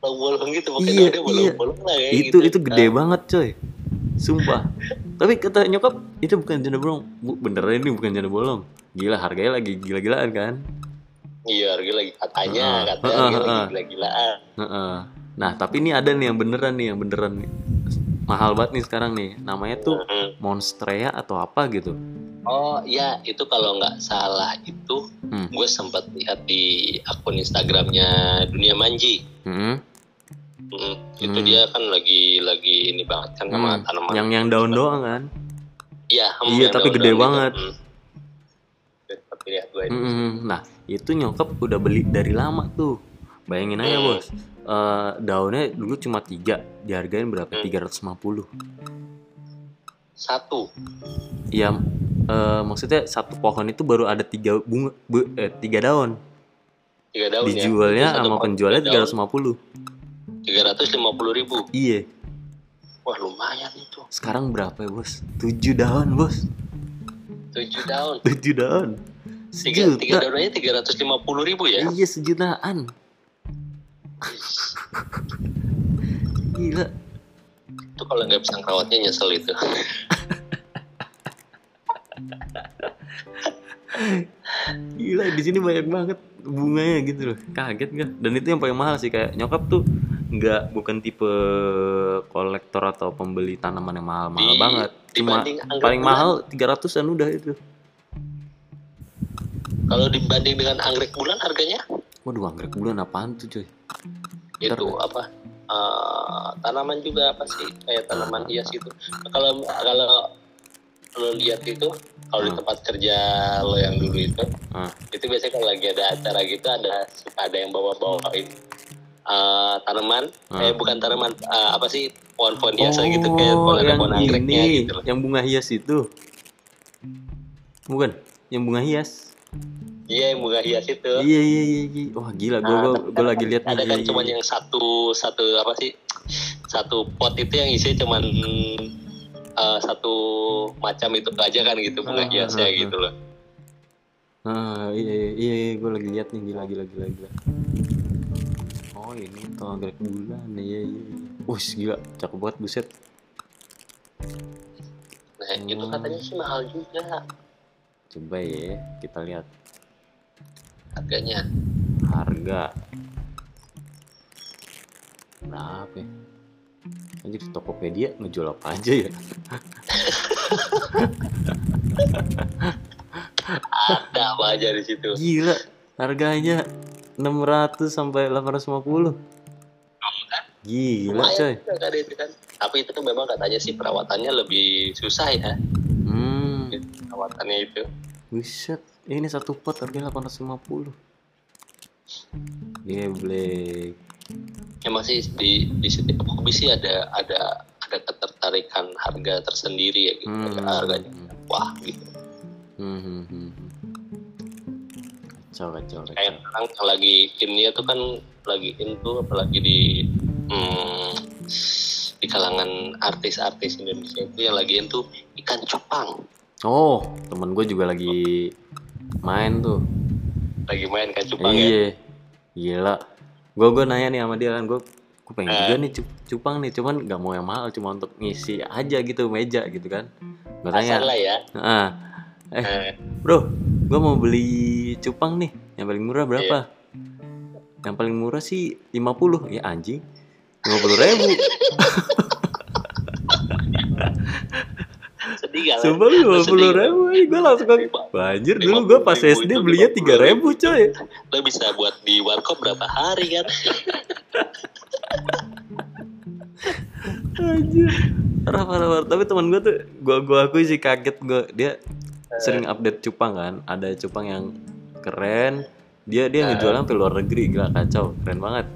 Bolong gitu Iya, bolong iya. bolong lah ya itu gitu. itu gede banget coy. Sumpah. Tapi kata nyokap itu bukan janda bolong. Bu, beneran ini bukan janda bolong. Gila harganya lagi gila-gilaan kan? Iya harga lagi katanya Heeh, katanya harga lagi heeh. gila-gilaan. Heeh. nah tapi ini ada nih yang beneran nih yang beneran nih. Mahal banget nih sekarang nih. Namanya tuh Heeh. monstrea atau apa gitu oh iya itu kalau nggak salah itu Hmm. gue sempat lihat di akun Instagramnya Dunia Manji Mm-mm. Mm, itu Hmm. dia kan lagi lagi ini banget kan sama Hmm. tanaman yang yang daun doang kan iya hmm, Iya, tapi daun-daun gede gitu. banget. Hmm. Seperti lihat gue itu. Mm-mm. nah itu nyokap udah beli dari lama tuh bayangin aja Hmm. bos Eh, daunnya dulu cuma tiga dihargain berapa Hmm. 350 satu ya eh, maksudnya satu pohon itu baru ada tiga bunga bu- eh, tiga daun. Tiga daun dijualnya ya sama penjualnya tiga tiga daun, 350 350 ribu? Iya. Wah lumayan itu. Sekarang berapa ya bos? Tujuh daun bos. Tujuh daun? Tujuh daun. Tiga tiga sejuta. daun aja 350 ribu ya? Iya sejutaan gila. Itu kalau nggak bisa ngerawatnya nyesel itu gila di sini banyak banget bunganya gitu loh. Kaget nggak? Dan itu yang paling mahal sih kayak nyokap tuh nggak bukan tipe kolektor atau pembeli tanaman yang mahal-mahal Di- banget. Cuma paling mahal 300an udah itu. Kalau dibanding dengan anggrek bulan harganya? Waduh anggrek bulan apaan tuh coy itu Ntar- apa? Eh, tanaman juga apa sih? Kayak tanaman hias itu kalau kalau lo lihat itu kalau di Hmm. tempat kerja lo yang dulu itu Ah. itu biasanya kalau lagi ada acara gitu ada suka ada yang bawa bawain eh, tanaman Ah. eh bukan tanaman eh, apa sih pohon-pohon hiasan gitu kayak Oh, pohon yang pohon anggreknya gitu loh. yang bunga hias itu. Bukan, yang bunga hias. iya yang bunga hias itu Iya iya iya. iya. Wah gila, gue Nah, kan lagi lihat ada kan iya, cuma iya. yang satu satu apa sih satu pot itu yang isinya cuman eh, satu macam itu aja kan gitu bunga Ah, ah, ah. gitu loh Ah iya iya iya, iya. gue lagi lihat nih gila gila gila gila. Oh ini tuh anggrek bulan iya iya. iya. Wih gila, cakep banget buset. nah itu Hmm. katanya sih mahal juga Coba ya kita lihat harganya harga. Berapa? ya? Anjir Tokopedia ngejual apa aja ya? ada apa aja di situ Gila, harganya 600 sampai 850. Gila, lumayan coy. kan itu kan tapi itu tuh memang katanya sih perawatannya lebih susah ya Hmm, perawatannya itu buset. Ini satu pot harganya 850. Geblek. Emang sih di di setiap hobi sih ada ada ada ketertarikan harga tersendiri ya gitu Hmm. harganya wah gitu Hmm, hmm, hmm, hmm. Kacau, kayak sekarang yang lagi innya tuh kan lagi in tuh apalagi di hmm, di kalangan artis-artis Indonesia itu yang lagi in tuh ikan cupang Oh, temen gue juga lagi main tuh. lagi main ikan cupang ya Iya, gila. Gue gue nanya nih sama dia kan, gue gue pengen Eh. juga nih cup- cupang nih, cuman nggak mau yang mahal, cuma untuk ngisi aja gitu meja gitu kan. Gue tanya, lah ya ah, eh Eh, bro, gue mau beli cupang nih, yang paling murah berapa? Yang paling murah sih 50 ya anjing, 50 ribu. gak lah? Sumpah lima Sedih puluh ribu, gue langsung kan, Banjir dulu gue pas 50.000 SD belinya 50.000. 3 ribu coy. lo bisa buat di warkop berapa hari kan Anjir. Parah, parah, parah. Tapi teman gue tuh, gue gua akui sih kaget gue. Dia sering update cupang kan. Ada cupang yang keren. Dia dia ngejual sampai luar negeri, gila kacau, keren banget.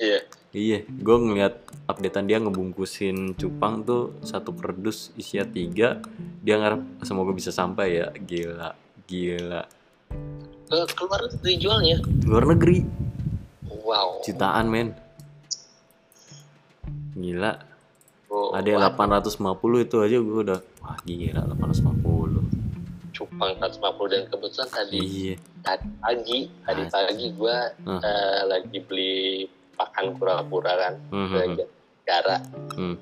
iya Iya, gue ngeliat updatean dia ngebungkusin cupang tuh satu kerdus isinya tiga. Dia ngarep semoga bisa sampai ya, gila, gila. ke keluar negeri jualnya Luar negeri, wow jutaan men. Gila, Oh, ada yang wah, 850 itu aja gue udah, wah gila 850. cupang 150 dan kebetulan tadi Iya. tadi pagi tadi pagi gue Hmm. lagi beli pakan kura-kura kan Hmm, ke hmm, negara hmm.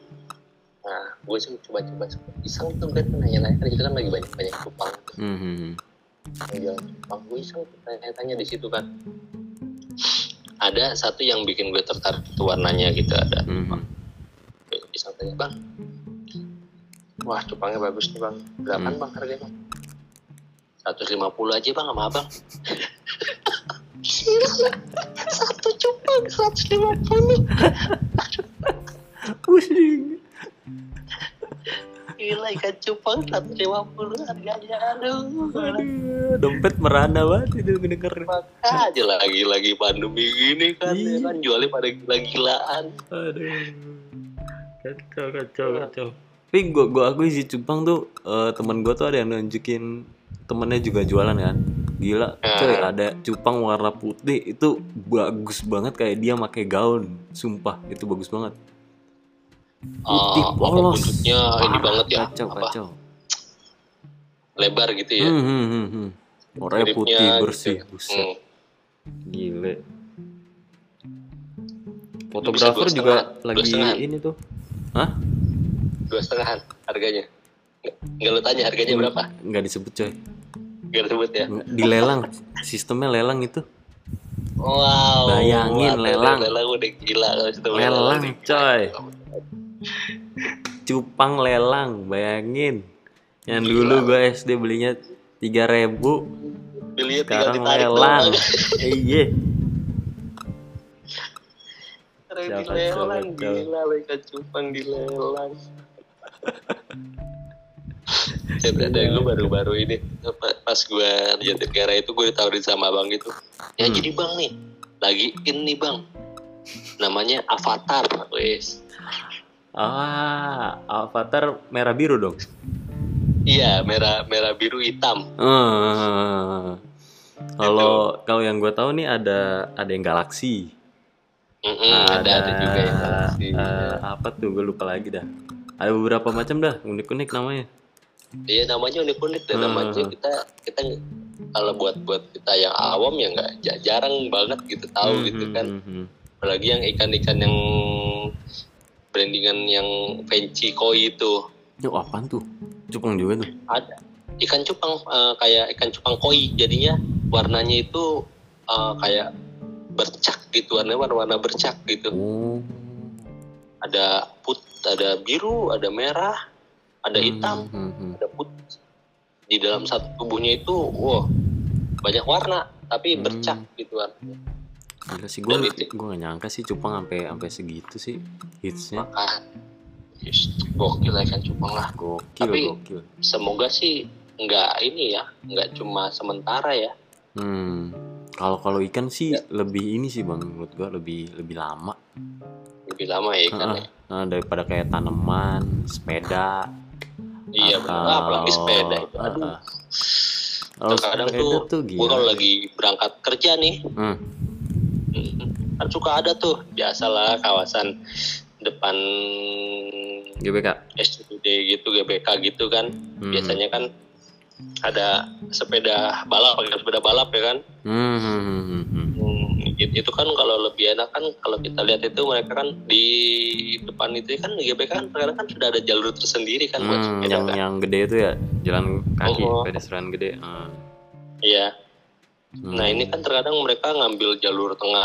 nah gue sih coba-coba iseng tuh gue nanya-nanya. Kan itu kan lagi banyak-banyak cupang Hmm, hmm, hmm. jual cupang gue iseng tanya-tanya di situ kan. Ada satu yang bikin gue tertarik itu warnanya gitu ada Hmm, iseng tanya bang wah cupangnya bagus nih bang. Berapaan Hmm. bang harganya? Bang 150 aja bang sama abang. Gila, satu cupang 150 Pusing. Gila ikan cupang 150 harganya aduh Aduh, dompet merana banget itu ngedenger. Maka aja lagi lagi pandemi gini kan ya Iya. kan jualnya pada gila-gilaan Aduh. Kacau, kacau, kacau. Tapi gua gua akui sih cupang tuh eh, temen gua tuh ada yang nunjukin temennya juga jualan kan. Gila, coy, ada cupang warna putih itu bagus banget kayak dia pakai gaun. Sumpah, itu bagus banget. Putih Ah, apa polos. bentuknya ini Parah, banget ya Kacau, apa kacau. lebar gitu ya Hmm, hmm, hmm, hmm. Miripnya putih gitu. bersih, buset. Hmm. Gile. Fotografer juga setengah, lagi setengah. ini tuh. Hah? dua setengahan harganya nggak, lo tanya harganya berapa Nggak disebut coy. nggak disebut ya Dilelang. Sistemnya lelang itu. wow Bayangin, Wah, lelang. lelang udah gila Lelang, gila. coy. Cupang lelang, bayangin. Yang Gila. dulu gue SD belinya 3000 Belinya tinggal sekarang lelang. Iya. Siapa, dilelang gila mereka cupang dilelang saya berada gue baru-baru ini pa- pas gue di Jatinegara itu gue ditawarin sama abang gitu ya Hmm. jadi bang nih lagi in nih bang namanya Avatar wes Ah, avatar merah biru dong. iya merah merah biru hitam Eh, Kalau kalau yang gue tahu nih ada ada yang galaksi. Mm-mm, ada ada juga yang galaksi. eh, apa tuh gue lupa lagi dah. Ada beberapa macam dah unik-unik namanya. Iya namanya unik-unik dan Hmm. namanya kita kita kalau buat buat kita yang awam ya nggak ja- jarang banget gitu tahu Hmm, gitu hmm, kan. hmm, hmm. Apalagi yang ikan-ikan yang brandingan yang fancy koi itu Yo apaan tuh? Cupang juga tuh. ada ikan cupang eh, kayak ikan cupang koi jadinya warnanya itu eh, kayak bercak gitu warnanya warna-warna bercak gitu. Oh. Ada put, ada biru, ada merah, ada hitam. Hmm, hmm, hmm. ada putih di dalam satu tubuhnya itu wow banyak warna tapi Hmm. bercak gitu warnanya Gila sih gue gue gak nyangka sih cupang sampai sampai segitu sih hitsnya. makan gokil lah ikan cupang lah Gokil, Tapi- gokil. semoga sih nggak ini ya nggak cuma sementara ya Hmm. Kalau kalau ikan sih Ya. lebih ini sih bang menurut gua lebih lebih lama. lebih lama ya ikan ya Nah, daripada kayak tanaman, sepeda. iya benar Ah, apalagi sepeda itu Ah, aduh ah. Kalau Terkadang tuh, tuh gue kalau lagi berangkat kerja nih Hmm. Kan suka ada tuh biasalah kawasan depan GBK. SCBD gitu GBK gitu kan Hmm. biasanya kan ada sepeda balap pakai sepeda balap ya kan Hmm, hmm, hmm, hmm, hmm. Hmm, it- itu kan kalau lebih enak kan kalau kita lihat itu mereka kan di depan itu kan GBK kan sekarang kan sudah ada jalur tersendiri kan buat Hmm, sepeda yang kan yang gede itu ya jalan kaki Oh. pedestrian gede. Ah. iya Hmm. nah ini kan terkadang mereka ngambil jalur tengah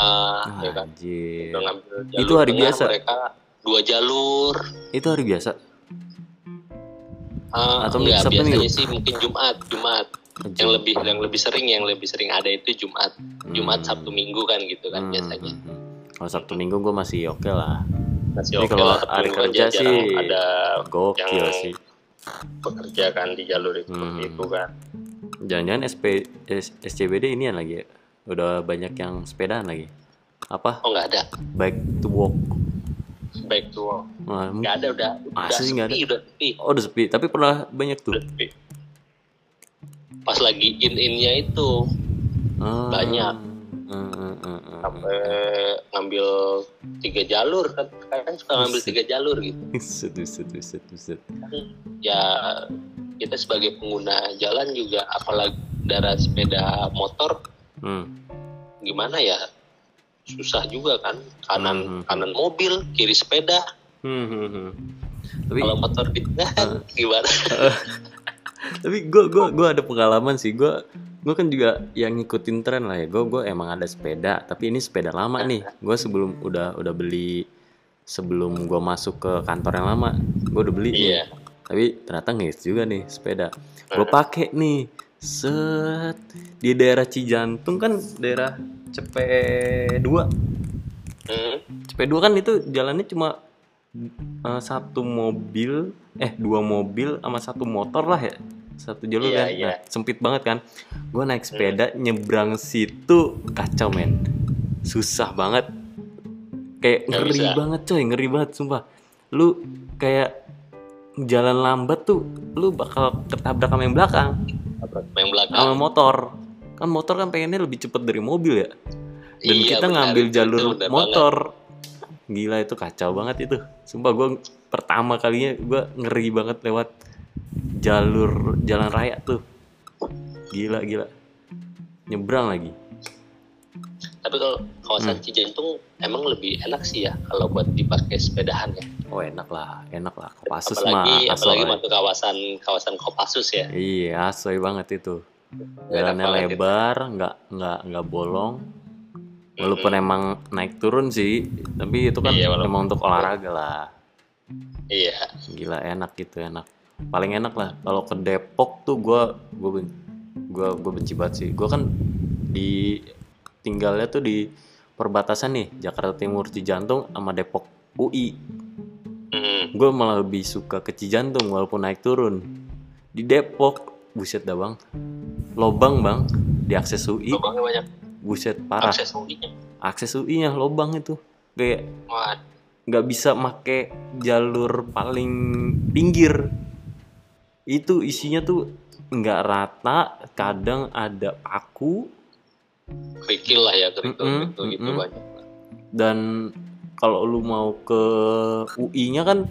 ya kan Anjir. Udah ngambil jalur Itu hari tengah, biasa? mereka dua jalur Itu hari biasa. Ah, Atau enggak, biasanya Minggu? sih mungkin Jumat Jumat yang lebih yang lebih sering yang lebih sering ada itu Jumat Jumat Hmm. Sabtu Minggu kan gitu kan Hmm, biasanya hmm, hmm. Kalau Sabtu Minggu gue masih oke lah. masih oke kalau lah hari kerja sih ada Gokil yang- sih. bekerja kan di jalur itu Hmm. itu kan Jangan-jangan SP, S- SCBD ini lagi ya? Udah banyak yang sepedaan lagi. Apa? oh nggak ada Bike to walk. baik tuh Wah, mungkin- nggak ada udah udah Masa sih nggak sepi udah sepi oh udah sepi. Tapi pernah banyak tuh. udah sepi pas lagi in innya itu Ah, Banyak. ah, ah, ah, ah. sampai ngambil tiga jalur kan kan suka ngambil tiga jalur gitu Buset, buset, buset, buset. ya kita sebagai pengguna jalan juga apalagi dari sepeda motor Hmm. gimana ya? Susah juga kan? Kanan Hmm. kanan mobil kiri sepeda. Hmm, hmm, hmm. Tapi kalau motor di tengah kan gimana? Tapi gue gua gua ada pengalaman sih. Gue gue kan juga yang ngikutin tren lah ya. Gue gue emang ada sepeda tapi ini sepeda lama nih. Gue sebelum udah udah beli sebelum gue masuk ke kantor yang lama gue udah beli nih. Tapi ternyata ngehits juga nih sepeda. Gue pakai nih. Set. Di daerah Cijantung kan daerah Cepe 2 Hmm. Cepe 2 kan itu jalannya cuma eh, satu mobil eh dua mobil sama satu motor lah ya. Satu jalur Iya, kan. iya. Nah, sempit banget kan. Gue naik sepeda nyebrang situ. Kacau men. Susah banget. Kayak ngeri bisa. banget coy. Ngeri banget sumpah. Lu kayak jalan lambat tuh lu bakal ketabrak sama yang belakang. Yang belakang. Sama motor. Kan motor kan pengennya lebih cepet dari mobil ya. Dan Iya, kita benar, ngambil jalur benar motor. Gila itu kacau banget itu. Sumpah gue pertama kalinya gue ngeri banget lewat jalur jalan raya tuh. Gila gila. Nyebrang lagi. Tapi kalau kawasan Hmm. Cijantung emang lebih enak sih ya kalau buat dipakai sepedahan ya oh enak lah enak lah Kopassus mah apalagi apalagi asoy. masuk kawasan kawasan Kopassus ya. Iya asoy banget itu. Jalannya lebar nggak nggak nggak bolong. Walaupun emang naik turun sih tapi itu kan Iya, emang untuk olahraga lah. Iya. Gila enak gitu enak. Paling enak lah kalau ke Depok tuh gue gue gue gue benci banget sih. Gue kan di tinggalnya tuh di perbatasan nih Jakarta Timur Cijantung sama Depok UI Hmm. gue malah lebih suka ke Cijantung walaupun naik turun. Di Depok buset dah bang. Lobang bang. Di akses UI lubangnya banyak. Buset parah. Akses UI-nya akses UI nya lobang itu. Kayak nggak bisa make jalur paling pinggir. Itu isinya tuh nggak rata kadang ada paku. Kerikil lah ya kerikil Mm-mm, gitu gitu mm-mm. banyak. Dan kalau lu mau ke UI nya kan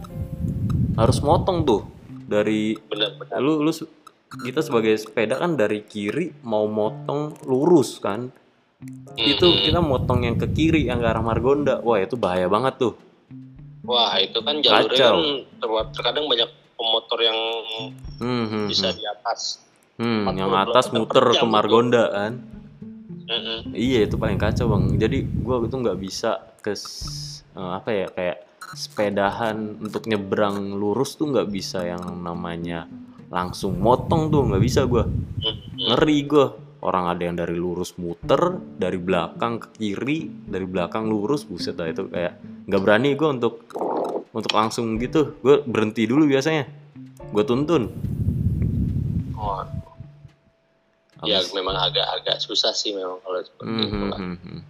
harus motong tuh dari benar-benar lu lu se- kita sebagai sepeda kan dari kiri mau motong lurus kan itu Mm-mm. kita motong yang ke kiri yang ke arah Margonda wah itu bahaya banget tuh wah itu kan jalurnya Kacau. kan ter- terkadang banyak pemotor yang hmm, hmm, bisa hmm. di atas Hmm, 40 yang atas muter ke itu. Margonda kan Mm-mm. iya itu paling kacau bang jadi gua itu nggak bisa ke eh, apa ya kayak sepedahan untuk nyebrang lurus tuh nggak bisa yang namanya langsung motong tuh nggak bisa Mm-mm. ngeri gua orang ada yang dari lurus muter dari belakang ke kiri dari belakang lurus buset dah itu kayak nggak berani gua untuk untuk langsung gitu gue berhenti dulu biasanya gue tuntun Oh, ya memang agak-agak susah sih memang kalau seperti itu lah. hmm, hmm.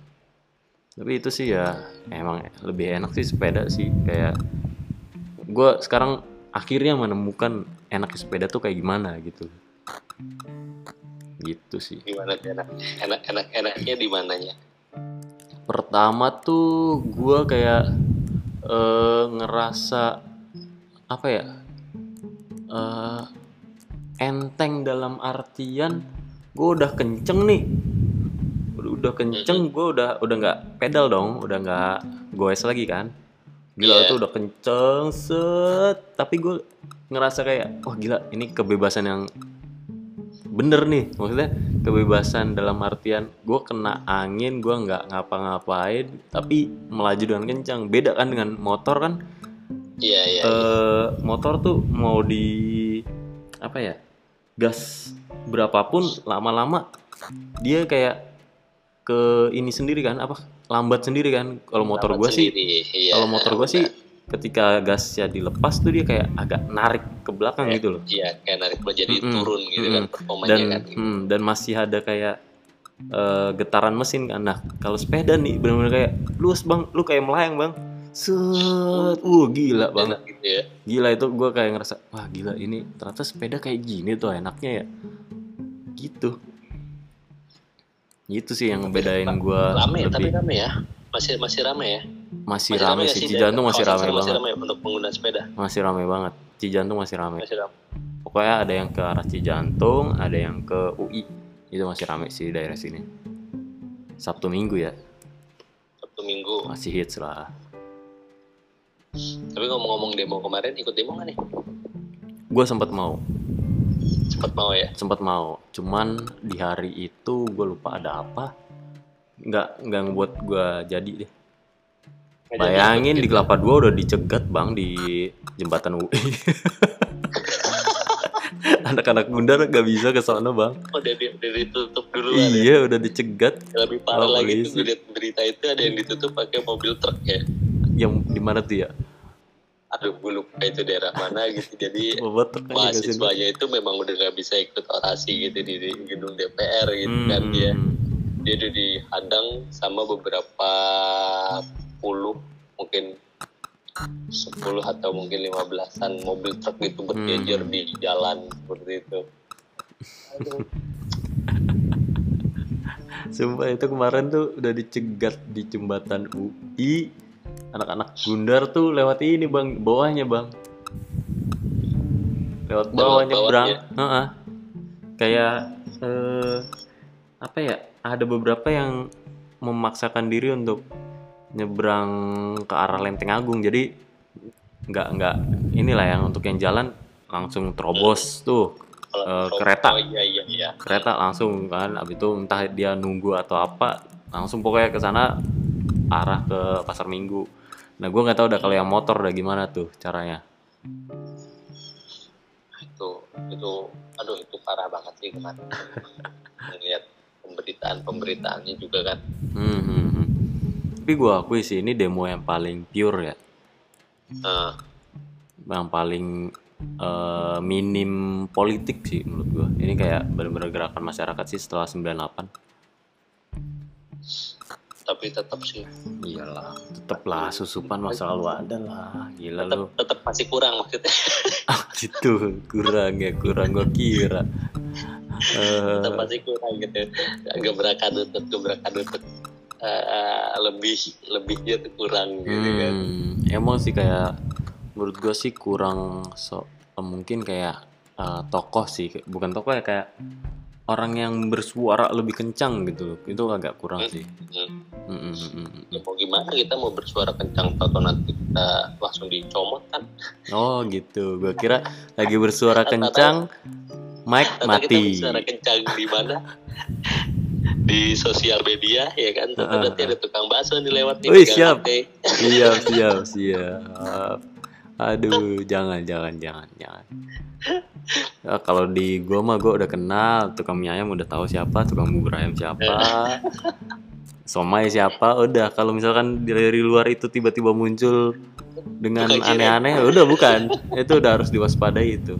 Tapi itu sih ya emang lebih enak sih sepeda sih kayak gue sekarang akhirnya menemukan enaknya sepeda tuh kayak gimana gitu. Gitu sih. Gimana enak enak enak enaknya di mananya? Pertama tuh gue kayak eh, ngerasa apa ya eh, enteng dalam artian gue udah kenceng nih udah, kenceng gue udah udah nggak pedal dong udah nggak goes lagi kan. Gila Iya. itu udah kenceng set. Tapi gue ngerasa kayak wah gila ini kebebasan yang bener nih. Maksudnya kebebasan dalam artian gue kena angin gue nggak ngapa-ngapain tapi melaju dengan kencang beda kan dengan motor kan? Iya iya. eh motor tuh mau di apa ya gas berapapun lama-lama dia kayak ke ini sendiri kan apa lambat sendiri kan kalau motor gue sih iya, kalau motor gue sih ketika gasnya dilepas tuh dia kayak agak narik ke belakang Iya. gitu loh Iya, kayak narik jadi Mm-mm, turun gitu kan mm-mm. performanya dan kan. gitu. hmm, dan masih ada kayak eh, getaran mesin kan nah kalau sepeda nih bener-bener kayak luas bang lu kayak melayang bang set uh gila banget gitu ya. gila itu gue kayak ngerasa wah gila ini ternyata sepeda kayak gini tuh enaknya ya gitu gitu sih yang ngebedain gue Rame tapi lebih rame ya. Masih masih rame ya. masih rame nggak sih Cijantung masih rame sana Masih banget rame untuk pengguna sepeda. masih rame banget Cijantung masih rame Masih rame. pokoknya ada yang ke arah Cijantung ada yang ke UI itu masih rame sih daerah sini Sabtu Minggu ya Sabtu Minggu. masih hits lah Tapi ngomong-ngomong demo kemarin ikut demo nggak nih? gue sempat mau Cepet mau ya. sempat mau. Cuman di hari itu gue lupa ada apa. Nggak nggak ngebuat gue jadi deh. Nggak jadi. Bayangin ikut di kelapa dua udah dicegat bang di jembatan UI anak-anak gundar gak bisa ke sana bang. Oh, udah, di- udah ditutup dulu ya. iya udah dicegat. Lebih parah Oh, lagi tuh berita itu ada yang ditutup pakai mobil truk ya. yang di mana tuh ya Aduh, gue lupa itu daerah mana gitu. Jadi mahasiswanya itu memang udah nggak bisa ikut orasi gitu di, di gedung DPR gitu Hmm, kan dia. hmm. Dia udah dihadang sama beberapa puluh mungkin 10 atau mungkin 15-an mobil truk itu berjejer Hmm. di jalan seperti itu. Sumpah itu kemarin tuh udah dicegat di jembatan UI anak-anak gundar tuh lewat ini bang bawahnya bang lewat bawah Lewat nyebrang bawahnya. Heeh. kayak eh, apa ya ada beberapa yang memaksakan diri untuk nyebrang ke arah Lenteng Agung jadi nggak nggak inilah yang untuk yang jalan langsung terobos tuh truk- kereta. Oh iya iya iya. kereta langsung kan abis itu entah dia nunggu atau apa langsung pokoknya ke sana arah ke pasar minggu nah gue nggak tahu udah kalau yang motor udah gimana tuh caranya itu itu aduh itu parah banget sih kemarin melihat pemberitaan pemberitaannya juga kan hmm, hmm, hmm. tapi gue akui sih ini demo yang paling pure ya Nah, yang paling eh, minim politik sih menurut gua. Ini kayak bener-bener gerakan masyarakat sih setelah 98. Tapi tetap sih. Iyalah, tetep lah susupan masa lalu ada lah. Gila tetap lu. tetap masih kurang maksudnya. Itu kurang ya, kurang gua kira. Eh, tetap masih kurang gitu. Gebrakan lutut gebrakan lutut eh, lebih lebihnya tuh kurang gitu kan. Hmm, emang sih kayak menurut gue sih kurang so mungkin kayak eh, tokoh sih. Bukan tokoh ya kayak orang yang bersuara lebih kencang gitu. Loh itu agak kurang sih. Hmm. Hmm, hmm, hmm, hmm, Ya, mau gimana kita mau bersuara kencang atau nanti kita langsung dicomot kan? Oh gitu. Gue kira lagi bersuara kencang mic kita mati. bersuara kencang di mana? Di sosial media ya kan? Tentu Heeh. nanti ada tukang bakso nih lewat nih Wih, siap. Siap siap siap aduh jangan jangan jangan jangan. Ya, kalau di gua mah gua udah kenal tukang mie ayam udah tahu siapa tukang bubur ayam siapa. Somai siapa udah. Kalau misalkan dari luar itu tiba-tiba muncul dengan aneh-aneh udah bukan. Itu udah harus diwaspadai itu.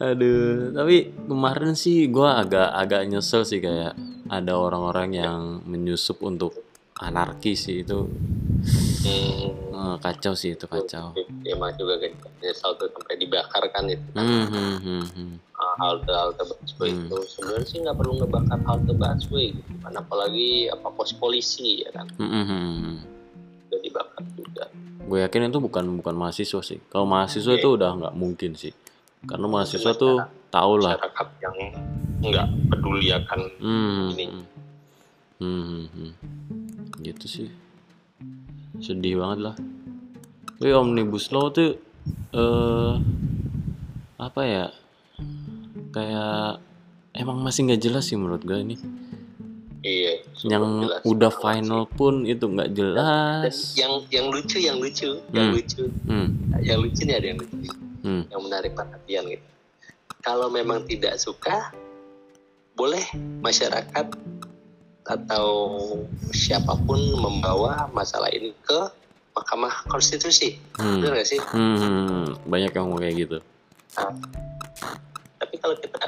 Aduh tapi kemarin sih gua agak agak nyesel sih kayak ada orang-orang yang menyusup untuk anarki sih itu. Hmm, eh, kacau sih itu kacau. Emang juga kan tuh sampai dibakar kan itu. Hmm, hmm, hmm, hmm. Ah, halte halte busway Hmm. itu. Sebenarnya sih nggak perlu ngebakar halte busway gitu kan apalagi apa pos polisi ya kan? Hmm, hmm, udah dibakar juga. Gue yakin itu bukan bukan mahasiswa sih. Kalau mahasiswa itu udah nggak mungkin sih. Karena mahasiswa tuh tau lah. Masyarakat yang nggak peduli akan hmm, Ini. hmm, hmm. Gitu sih. Sedih banget lah. Tapi omnibus law tuh eh apa ya? Kayak emang masih nggak jelas sih menurut gue ini. Iya yang jelas. udah final pun itu nggak Dan jelas yang yang lucu yang lucu yang Hmm. lucu. Hmm, yang lucu nih ada yang lucu. Hmm. yang menarik perhatian gitu. Kalau memang tidak suka boleh masyarakat atau siapa pun membawa masalah ini ke Mahkamah Konstitusi Hmm. benar nggak sih Hmm, banyak yang ngomong kayak gitu. tapi kalau kita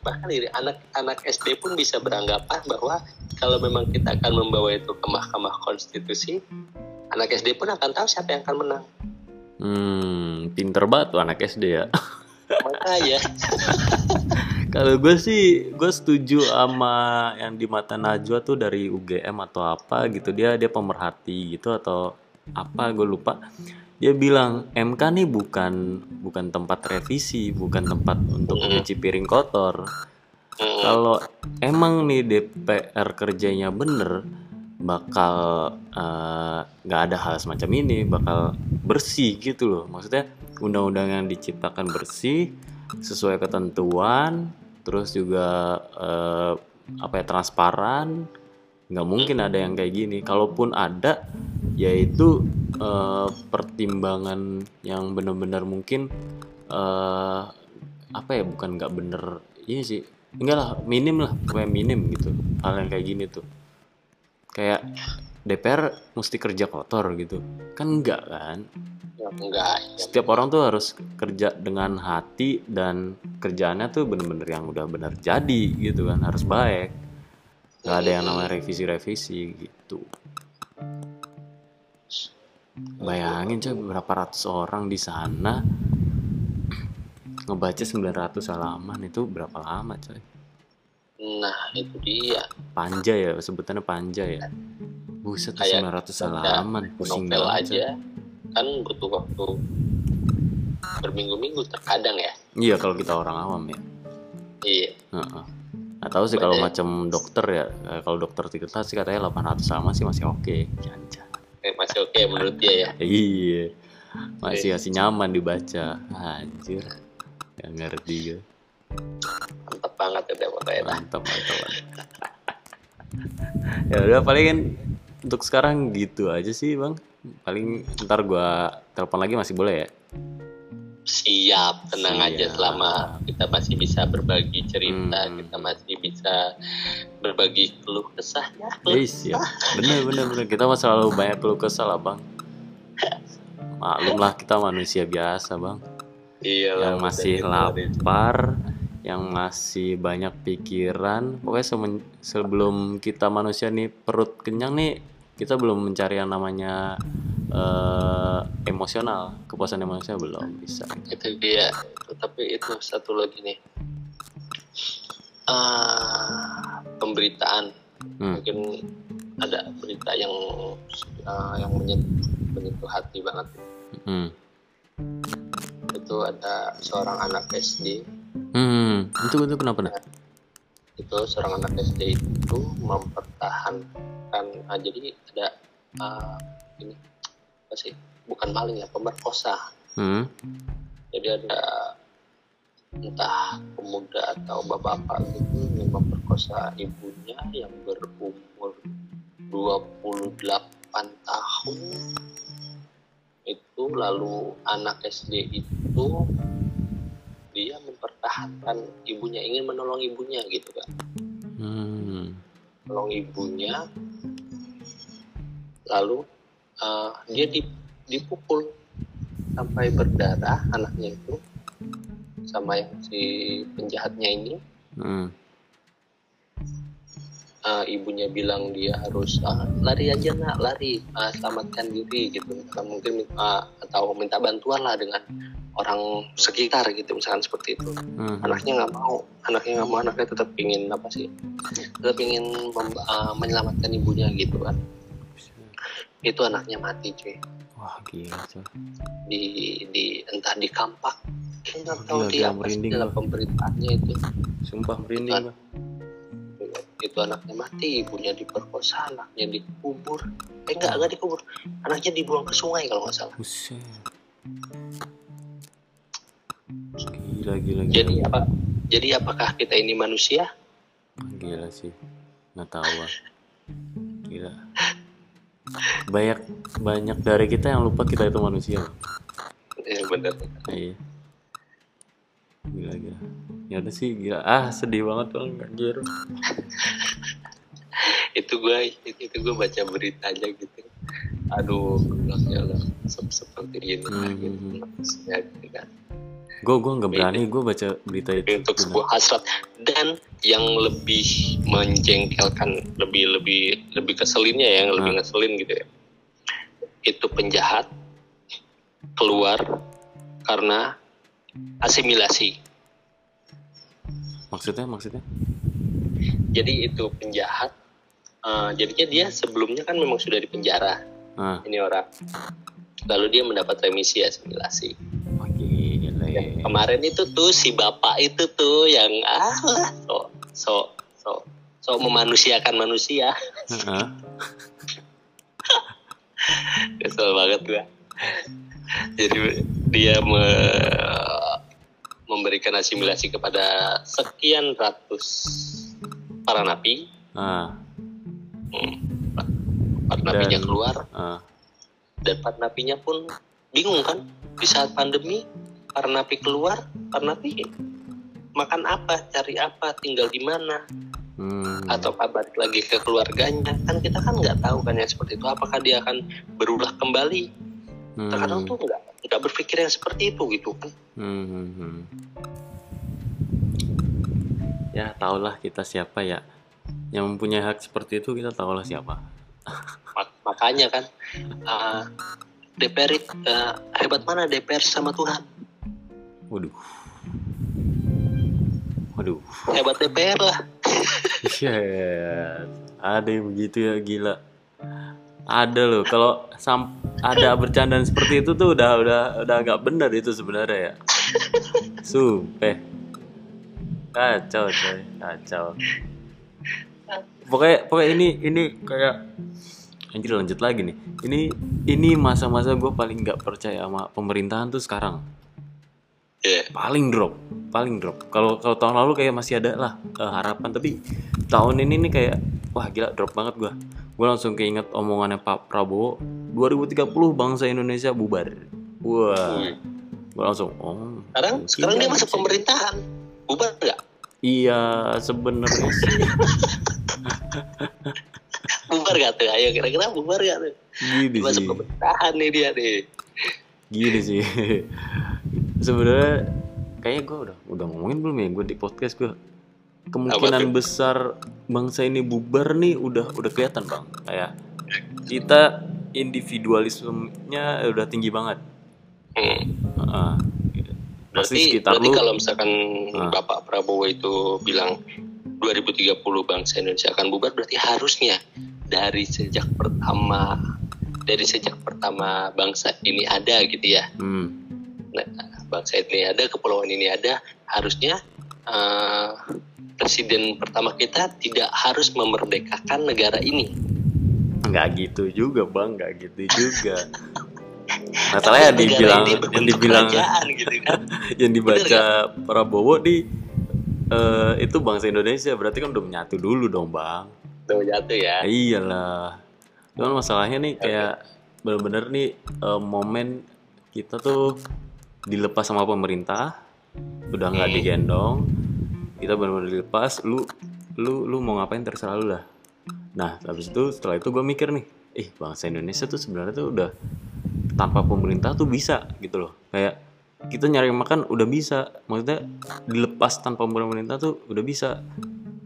bahkan ini anak-anak SD pun bisa beranggapan bahwa kalau memang kita akan membawa itu ke Mahkamah Konstitusi anak SD pun akan tahu siapa yang akan menang Hmm, pinter banget tuh anak SD ya. makanya Kalau gue sih, gue setuju sama yang di mata Najwa tuh dari UGM atau apa gitu. Dia dia pemerhati gitu atau apa gue lupa. Dia bilang MK nih bukan bukan tempat revisi, bukan tempat untuk nyuci piring kotor. Kalau emang nih DPR kerjanya bener, bakal eh, nggak ada hal semacam ini, bakal bersih gitu loh. Maksudnya undang-undang yang diciptakan bersih sesuai ketentuan, terus juga eh, apa ya transparan. Nggak mungkin ada yang kayak gini. Kalaupun ada, yaitu eh, pertimbangan yang benar-benar mungkin eh, apa ya bukan nggak bener ini sih enggak lah minim lah kayak minim gitu hal yang kayak gini tuh kayak DPR mesti kerja kotor gitu. Kan enggak kan? Ya enggak. Ya, setiap orang tuh harus kerja dengan hati dan kerjaannya tuh bener-bener yang udah bener jadi gitu kan harus baik. Nggak ada yang namanya revisi-revisi gitu. Bayangin coy berapa ratus orang di sana. Ngebaca 900 halaman itu berapa lama coy? Nah itu dia. Panja ya sebutannya panja ya buset Kayak 900 halaman pusing novel banget coy. aja kan butuh waktu berminggu-minggu terkadang ya. Iya kalau kita orang awam ya. Iya. Heeh. Nggak tahu sih kalau macam dokter ya Eh, kalau dokter kita sih katanya 800 halaman sih masih oke Jangan. Eh, masih oke menurut dia ya? Iya. Masih masih nyaman dibaca. Anjir. Gak ngerti gue mantap banget ya mantap mantap. ya udah paling kan untuk sekarang gitu aja sih bang paling ntar gua telepon lagi masih boleh ya siap tenang aja Siap. selama kita masih bisa berbagi cerita Hmm. kita masih bisa berbagi keluh kesah ya Yes, ya. Bener, bener, bener. Kita mah selalu banyak keluh kesah lah, Bang. maklum lah kita manusia biasa bang iya yang lah, masih lapar yang masih banyak pikiran pokoknya sebelum kita manusia nih perut kenyang nih kita belum mencari yang namanya eh, emosional kepuasan emosional belum bisa. Itu dia. Tapi itu satu lagi nih. Ah, pemberitaan. Hmm. mungkin ada berita yang ah, yang menyentuh, menyentuh hati banget. Hmm. itu ada seorang anak SD Hmm. itu itu kenapa nih itu seorang anak SD itu mempertahankan ah, jadi ada ah, ini apa sih bukan maling ya pemerkosa hmm. jadi ada entah pemuda atau bapak-bapak gitu yang memperkosa ibunya yang berumur 28 tahun itu lalu anak SD itu dia mempertahankan ibunya ingin menolong ibunya gitu kan Hmm. menolong ibunya lalu eh, dia di- dipukul sampai berdarah anaknya itu sama yang si penjahatnya ini Hmm. Eh, ibunya bilang dia harus "Ah, lari aja nak lari. Ah, selamatkan diri gitu. Misalkan mungkin ah, atau minta bantuan lah dengan orang sekitar gitu misalkan seperti itu. Hmm. anaknya nggak mau anaknya nggak mau anaknya tetap ingin apa sih tetap ingin ah, menyelamatkan ibunya gitu kan. Itu anaknya mati cuy. Wah gila coy di di entah di kampak. Tahu Gila, di apa sih dalam pemberitaannya itu. Sumpah merinding gua. Itu anaknya mati ibunya diperkosa anaknya dikubur eh enggak enggak dikubur anaknya dibuang ke sungai kalau nggak salah Buset. Gila, gila, gila. jadi apa jadi apakah kita ini manusia Gila sih. Nggak tahu. Gila. Banyak banyak dari kita yang lupa kita itu manusia. loh. ya benar Iya. Gila, gila. Ya udah sih, gila. Ah, sedih banget bang, anjir. itu gue itu gue baca beritanya gitu aduh ya Allah sep- seperti ini Hmm. gitu manusia gitu kan Gue gue nggak berani gue baca berita itu. Untuk sebuah hasrat dan yang lebih menjengkelkan lebih lebih lebih keselinnya ya, yang lebih Hmm. ngeselin gitu ya itu penjahat keluar karena asimilasi. Maksudnya, maksudnya? jadi itu penjahat. Eh, jadinya dia sebelumnya kan memang sudah di penjara. Ah, ini orang. Lalu dia mendapat remisi asimilasi. Gila. yang kemarin itu tuh si bapak itu tuh yang ah so so so so memanusiakan manusia. Heeh. kesel banget gua. Jadi dia me- memberikan asimilasi kepada sekian ratus para napi. Ah, hmm. para napinya Dan- keluar. ah. dan para napinya pun bingung kan? Di saat pandemi para napi keluar para napi makan apa cari apa tinggal di mana? Hmm. atau balik lagi ke keluarganya? Kan kita kan nggak tahu kan yang seperti itu. Apakah dia akan berulah kembali Hmm. terkadang tuh nggak nggak berpikir yang seperti itu gitu kan Hmm, hmm, hmm. Ya, tahulah kita siapa ya. Yang mempunyai hak seperti itu kita tahulah siapa. Mak- makanya kan uh, DPR it- uh, hebat mana DPR sama Tuhan Waduh. Waduh. hebat DPR lah Shit. Ada yang begitu ya gila. Ada loh. Kalau sam ada bercandaan seperti itu tuh udah udah udah agak benar itu sebenarnya ya. Sumpah. Kacau coy, kacau. Pokoknya pokoknya ini ini kayak anjir lanjut lagi nih. Ini ini masa-masa gue paling nggak percaya sama pemerintahan tuh sekarang. ya Paling drop, paling drop. Kalau kalau tahun lalu kayak masih ada lah harapan, tapi tahun ini nih kayak wah gila drop banget gua. Gue langsung keinget omongannya Pak Prabowo 2030 bangsa Indonesia bubar. Wah, Wih. gue langsung oh. sekarang sekarang dia aja masuk sih. pemerintahan bubar nggak Iya, sebenarnya sih bubar nggak tuh ayo kira-kira bubar nggak tuh gini masuk sih. pemerintahan nih dia nih gini sih sebenarnya kayaknya gue udah udah ngomongin belum ya gue di podcast gue kemungkinan besar bangsa ini bubar nih udah udah kelihatan bang kayak kita individualismenya udah tinggi banget Hmm. Heeh. pasti Berarti, sekitar berarti lu kalau misalkan Ah. Bapak Prabowo itu bilang 2030 bangsa Indonesia akan bubar, berarti harusnya dari sejak pertama dari sejak pertama bangsa ini ada gitu ya. hmm, Nah, bangsa ini ada, kepulauan ini ada, harusnya eh, presiden pertama kita tidak harus memerdekakan negara ini. nggak gitu juga bang nggak gitu juga masalahnya negara dibilang yang dibilang gitu kan. yang dibaca Prabowo di eh, itu bangsa Indonesia berarti kan udah menyatu dulu dong bang Tuh jatuh ya. Ya iyalah cuman masalahnya nih kayak bener-bener nih eh, momen kita tuh dilepas sama pemerintah udah nggak Hmm. digendong kita bener-bener dilepas lu lu lu mau ngapain terserah lu lah. Nah habis itu setelah itu gue mikir nih ih bangsa Indonesia tuh sebenarnya tuh udah tanpa pemerintah tuh bisa gitu loh. Kayak kita nyari makan udah bisa maksudnya dilepas tanpa pemerintah tuh udah bisa.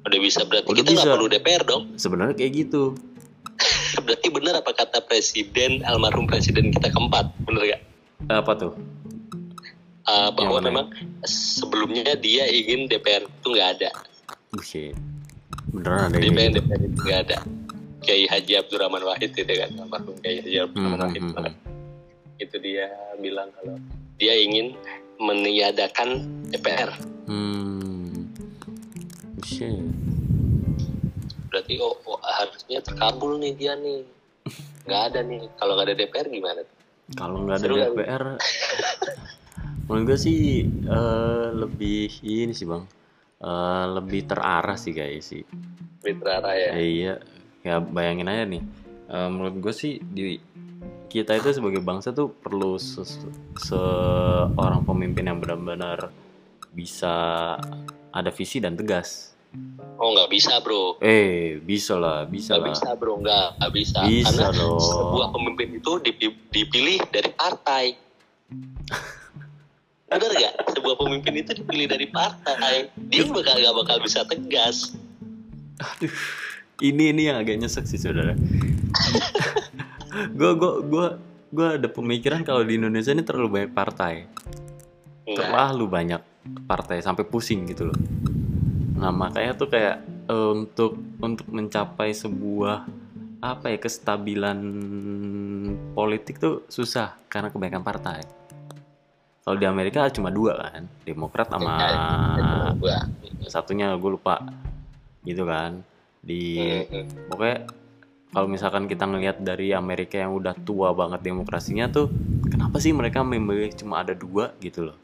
Udah bisa berarti Udah kita nggak perlu DPR dong. sebenarnya kayak gitu. Berarti benar apa kata presiden almarhum presiden kita keempat, bener gak? apa tuh Uh, bahwa mana? memang sebelumnya dia ingin DPR itu nggak ada. Bullshit. Beneran ada Dia pengen gitu? DPR itu nggak ada. Kiai Haji Abdurrahman Wahid itu kan, almarhum Kiai Haji Hmm, Abdurrahman Wahid hmm, hmm. itu dia bilang kalau dia ingin meniadakan DPR. Hmm. Bullshit. Berarti oh, oh, harusnya terkabul nih dia nih. Nggak ada nih. Kalau nggak ada DPR gimana? Kalau nggak ada Seru? DPR, menurut gue sih eh, lebih ini sih bang, Eh, lebih terarah sih kayak sih. Mitra Raya. Eh, iya, ya bayangin aja nih. Eh, menurut gue sih di kita itu sebagai bangsa tuh perlu seorang pemimpin yang benar-benar bisa ada visi dan tegas. Oh nggak bisa bro. Eh, bisa lah, bisa Nggak lah. bisa bro, nggak, nggak bisa. Bisa Karena dong. sebuah pemimpin itu dipi- dipilih dari partai. Bener gak? Sebuah pemimpin itu dipilih dari partai. Dia bakal nggak bakal bisa tegas. ini ini yang agak nyesek sih saudara gue gue gue gue ada pemikiran kalau di Indonesia ini terlalu banyak partai Nah, terlalu banyak partai sampai pusing gitu loh nah makanya tuh kayak eh, untuk untuk mencapai sebuah apa ya kestabilan politik tuh susah karena kebanyakan partai kalau di Amerika cuma dua kan Demokrat sama ya, gua. satunya gue lupa gitu kan di Hmm, pokoknya kalau misalkan kita ngelihat dari Amerika yang udah tua banget demokrasinya tuh kenapa sih mereka memilih cuma ada dua gitu loh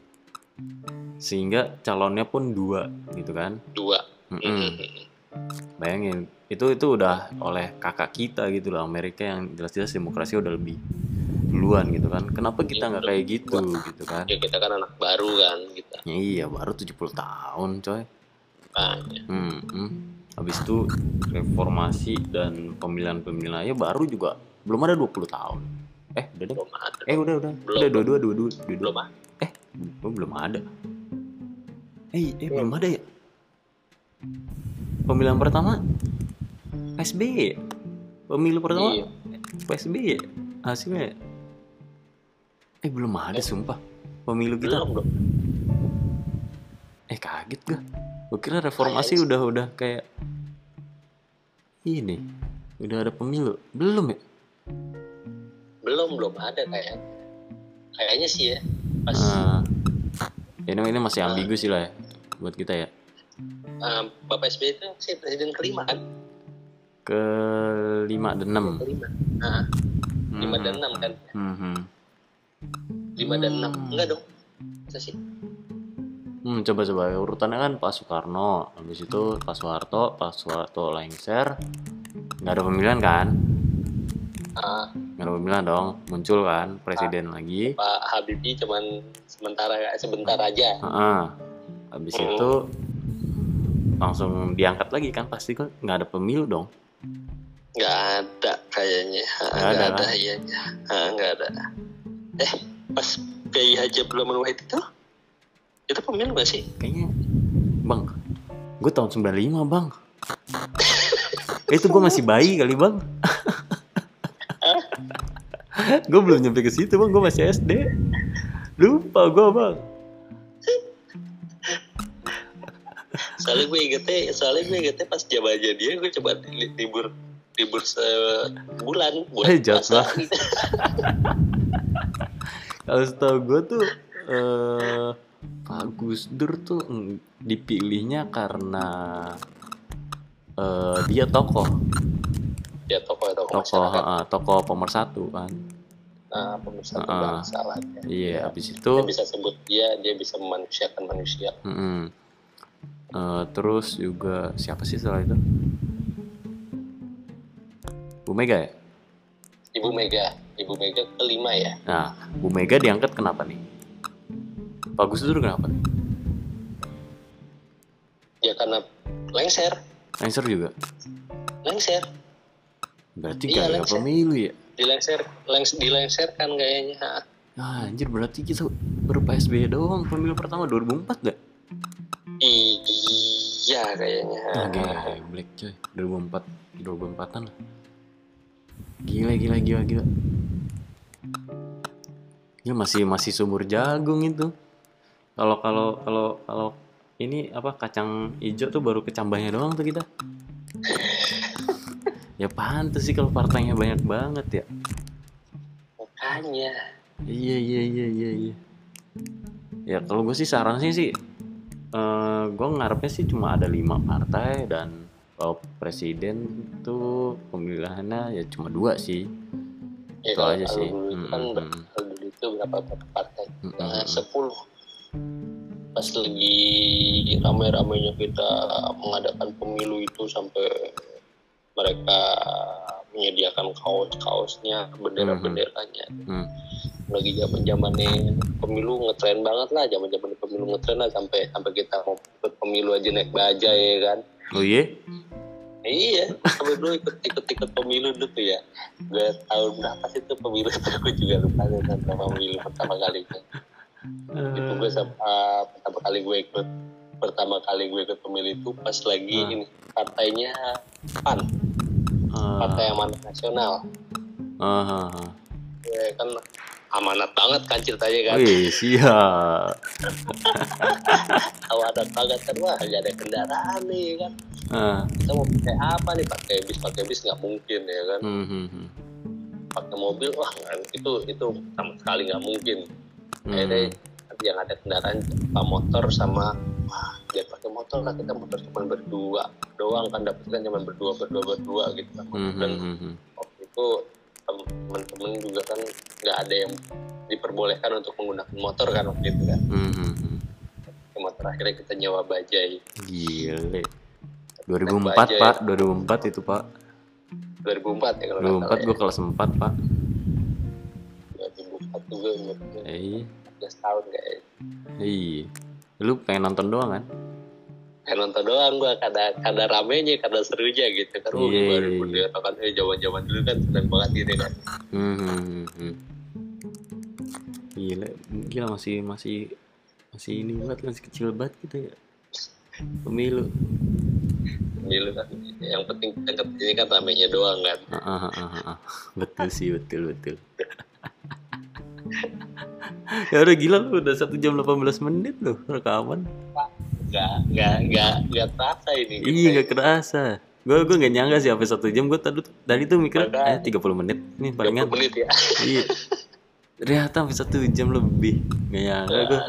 sehingga calonnya pun dua gitu kan Dua. Mm-mm. Hmm, bayangin itu itu udah oleh kakak kita gitu loh Amerika yang jelas-jelas demokrasi udah lebih duluan gitu kan kenapa kita nggak kayak gitu gitu kan Ya kita kan anak baru kan kita. ya iya baru 70 tahun coy Makanya. Hmm, hmm. Habis itu reformasi dan pemilihan-pemilihan aja baru juga belum ada 20 tahun. Eh, udah deh. Belum ada. Eh, udah udah. Belum. Udah dua-dua dua-dua dua-dua. Belum ada. Eh, oh, belum ada. Eh, eh belum ada ya? Pemilihan pertama PSBY. Pemilu pertama Iya. PSBY. Hasilnya Eh, belum ada sumpah. Pemilu kita. Belum, belum. Eh kaget gua. Gua kira reformasi udah udah kayak ini. Udah ada pemilu. Belum ya? Belum, belum ada kayaknya. Kayaknya sih ya. Pas Ah. ini ini masih ambigu sih lah ya buat kita ya. eh, Bapak SBY itu sih presiden kelima kan? Ke 5 dan 6. Kelima. Nah, lima dan enam kan? Hmm. Lima dan enam. Enggak dong. Masa sih? Hmm, coba coba urutannya kan Pak Soekarno, habis itu Pak Soeharto, Pak Soeharto lengser, nggak ada pemilihan kan? Ah, Nggak ada pemilihan dong, muncul kan presiden lagi. Pak Habibie cuman sementara sebentar aja. Heeh. Habis Hmm. itu langsung diangkat lagi kan pasti kan nggak ada pemilu dong. Nggak ada kayaknya. Ah, Nggak ada, ada, kan? Ah, Nggak ada. Eh, pas Kiai Haji Rahman Wahid itu itu pemilu gak sih? Kayaknya Bang, gue tahun 95 bang. Itu gue masih bayi kali bang. Gue belum nyampe ke situ bang, gue masih SD Lupa gue bang. Soalnya gue ingetnya, soalnya gue ingetnya pas zamannya dia gue coba li- libur libur sebulan buat Eh, jahat puasa. Kalau setahu gue tuh eh Pak Gus Dur tuh mm, dipilihnya karena eh dia tokoh, ya tokoh tokoh tokoh, ah, tokoh pemersatu kan. Nah, pemersatu Ah. bangsa lah. ya. Iya, habis itu, Dia bisa sebut dia, dia bisa memanusiakan manusia. mm-mm. Eh, terus juga siapa sih setelah itu? Bu Mega ya? Ibu Mega, Ibu Mega kelima ya. Nah, Bu Mega diangkat kenapa nih? Pak Gus Dur kenapa nih? Ya karena lengser, Lengser juga. lengser, Berarti Iya, lengser. pemilu ya? dilengser, lengs, dilengserkan kayaknya. Ah, anjir berarti kita baru PSBY doang pemilu pertama 2004 dah. Iya kayaknya. Ah, geblek coy. 2004 2004-an lah. Gila gila gila gila. Ya masih masih sumur jagung itu. Kalau kalau kalau kalau ini apa kacang hijau tuh baru kecambahnya doang tuh kita. ya pantas sih kalau partainya banyak banget ya. Makanya. Iya iya iya iya iya. Ya kalau gue sih saran sih sih, eh gue ngarepnya sih cuma ada lima partai dan kalau presiden tuh pemilihannya ya cuma dua sih. Ya, Itu aja sih. dulu kan Mm, mm. kalau dulu itu berapa berapa partai? Mm, Nah, mm, mm. sepuluh. Pas lagi rame-ramenya kita mengadakan pemilu itu sampai mereka menyediakan kaos-kaosnya, bendera-benderanya. Hmm. Lagi zaman-zamannya pemilu ngetren banget lah, zaman-zaman pemilu ngetren lah sampai sampai kita mau ikut pemilu aja naik bajai ya kan. Oh iya? Iya, sampai dulu ikut ikut ikut pemilu dulu tuh ya. Gue tahun berapa sih tuh pemilu itu gue juga lupa deh kan nama pemilu pertama kalinya. Itu gue sam- ah, pertama kali gue ikut pertama kali gue ikut pemilu itu pas lagi Ah. ini partainya PAN, Ah, Partai Amanat Nasional. ah, ah, ah. Ya kan amanat banget kan ceritanya kan. Wih, siap. Amanat banget kan wah gak ada kendaraan nih kan. Ah, Kita mau pakai apa nih? Pakai bis, pakai bis nggak mungkin ya kan. hmm, hmm. Pakai mobil wah nggak, itu itu sama sekali nggak mungkin. Hmm. akhirnya yang ada kendaraan apa motor sama wah dia pakai motor lah kita motor cuma berdua doang kan dapat kan cuma berdua berdua berdua gitu kan Hmm, dan hmm, hmm. waktu itu temen-temen juga kan nggak ada yang diperbolehkan untuk menggunakan motor kan waktu itu kan Hmm, hmm, hmm. Motor akhirnya kita nyewa bajai Gile. 2004 Bajai. pak, 2004 itu pak. 2004 ya kalau nggak 2004 salah gue kelas 4 pak. ya 2004 juga umurnya Eh, 14 tahun kayaknya iya. Lu pengen nonton doang kan? Kan nonton doang gua kada kada ramenya kada serunya gitu kan oh, Iya, baru berdua kan eh zaman zaman dulu kan seneng banget gitu kan Hmm, hmm, hmm, hmm. Gila, gila masih masih masih ini banget masih kecil banget gitu ya. Pemilu. pemilu kan yang penting kita ini kan ramenya doang kan Ah, ah, ah, ah, ah. Betul sih, betul betul. ya udah gila lu udah satu jam 18 menit loh rekaman. Nggak nggak nggak nggak terasa ini Iya nggak kerasa. Gue gue nggak nyangka sih sampai satu jam gue tadi tadi tuh mikir eh Makanya. 30 menit nih 30 palingan. menit ya Iya. Ternyata sampai satu jam lebih. Nggak nyangka gue.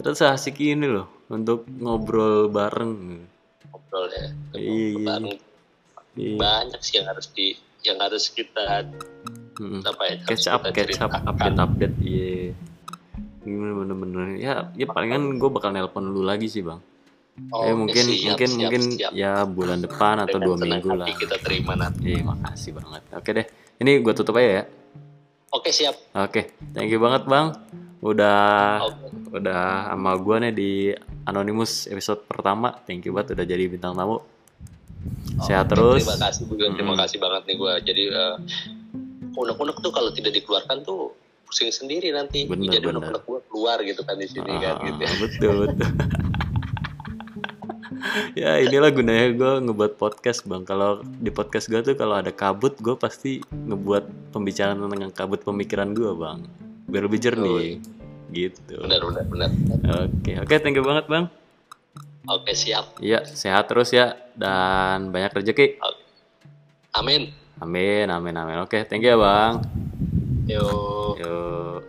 Terus asik ini loh untuk ngobrol bareng. ngobrol ya Iya, iya, Bareng. Iya. banyak sih yang harus di yang harus kita Mm-mm. apa ya Catch up, catch up, update, update. Iya. Gimana bener-bener ya ya palingan gue bakal nelpon lu lagi sih bang. Oh, eh mungkin siap, mungkin siap, mungkin siap. ya bulan depan atau Dengan dua minggu lah. kita terima nanti Iya makasih banget. Oke deh. Ini gue tutup aja ya. oke siap Oke, thank you banget bang. Udah Oke. udah sama gue nih di Anonymous episode pertama. Thank you banget udah jadi bintang tamu. Sehat Oke, terus. terima kasih terima Mm-mm. kasih banget nih gue jadi eh, unek-unek tuh kalau tidak dikeluarkan tuh pusing sendiri nanti. Bener, jadi unek-unek gua keluar gitu kan di sini kan Ah, gitu ya. betul betul. Ya inilah gunanya gue ngebuat podcast bang. Kalau di podcast gue tuh kalau ada kabut gue pasti ngebuat pembicaraan tentang kabut pemikiran gue bang. Biar lebih jernih. Gitu. Benar benar benar. Oke oke thank you banget bang. Oke siap. Iya sehat terus ya dan banyak rezeki. Amin. Amin amin amin. Oke thank you ya bang 有 녕.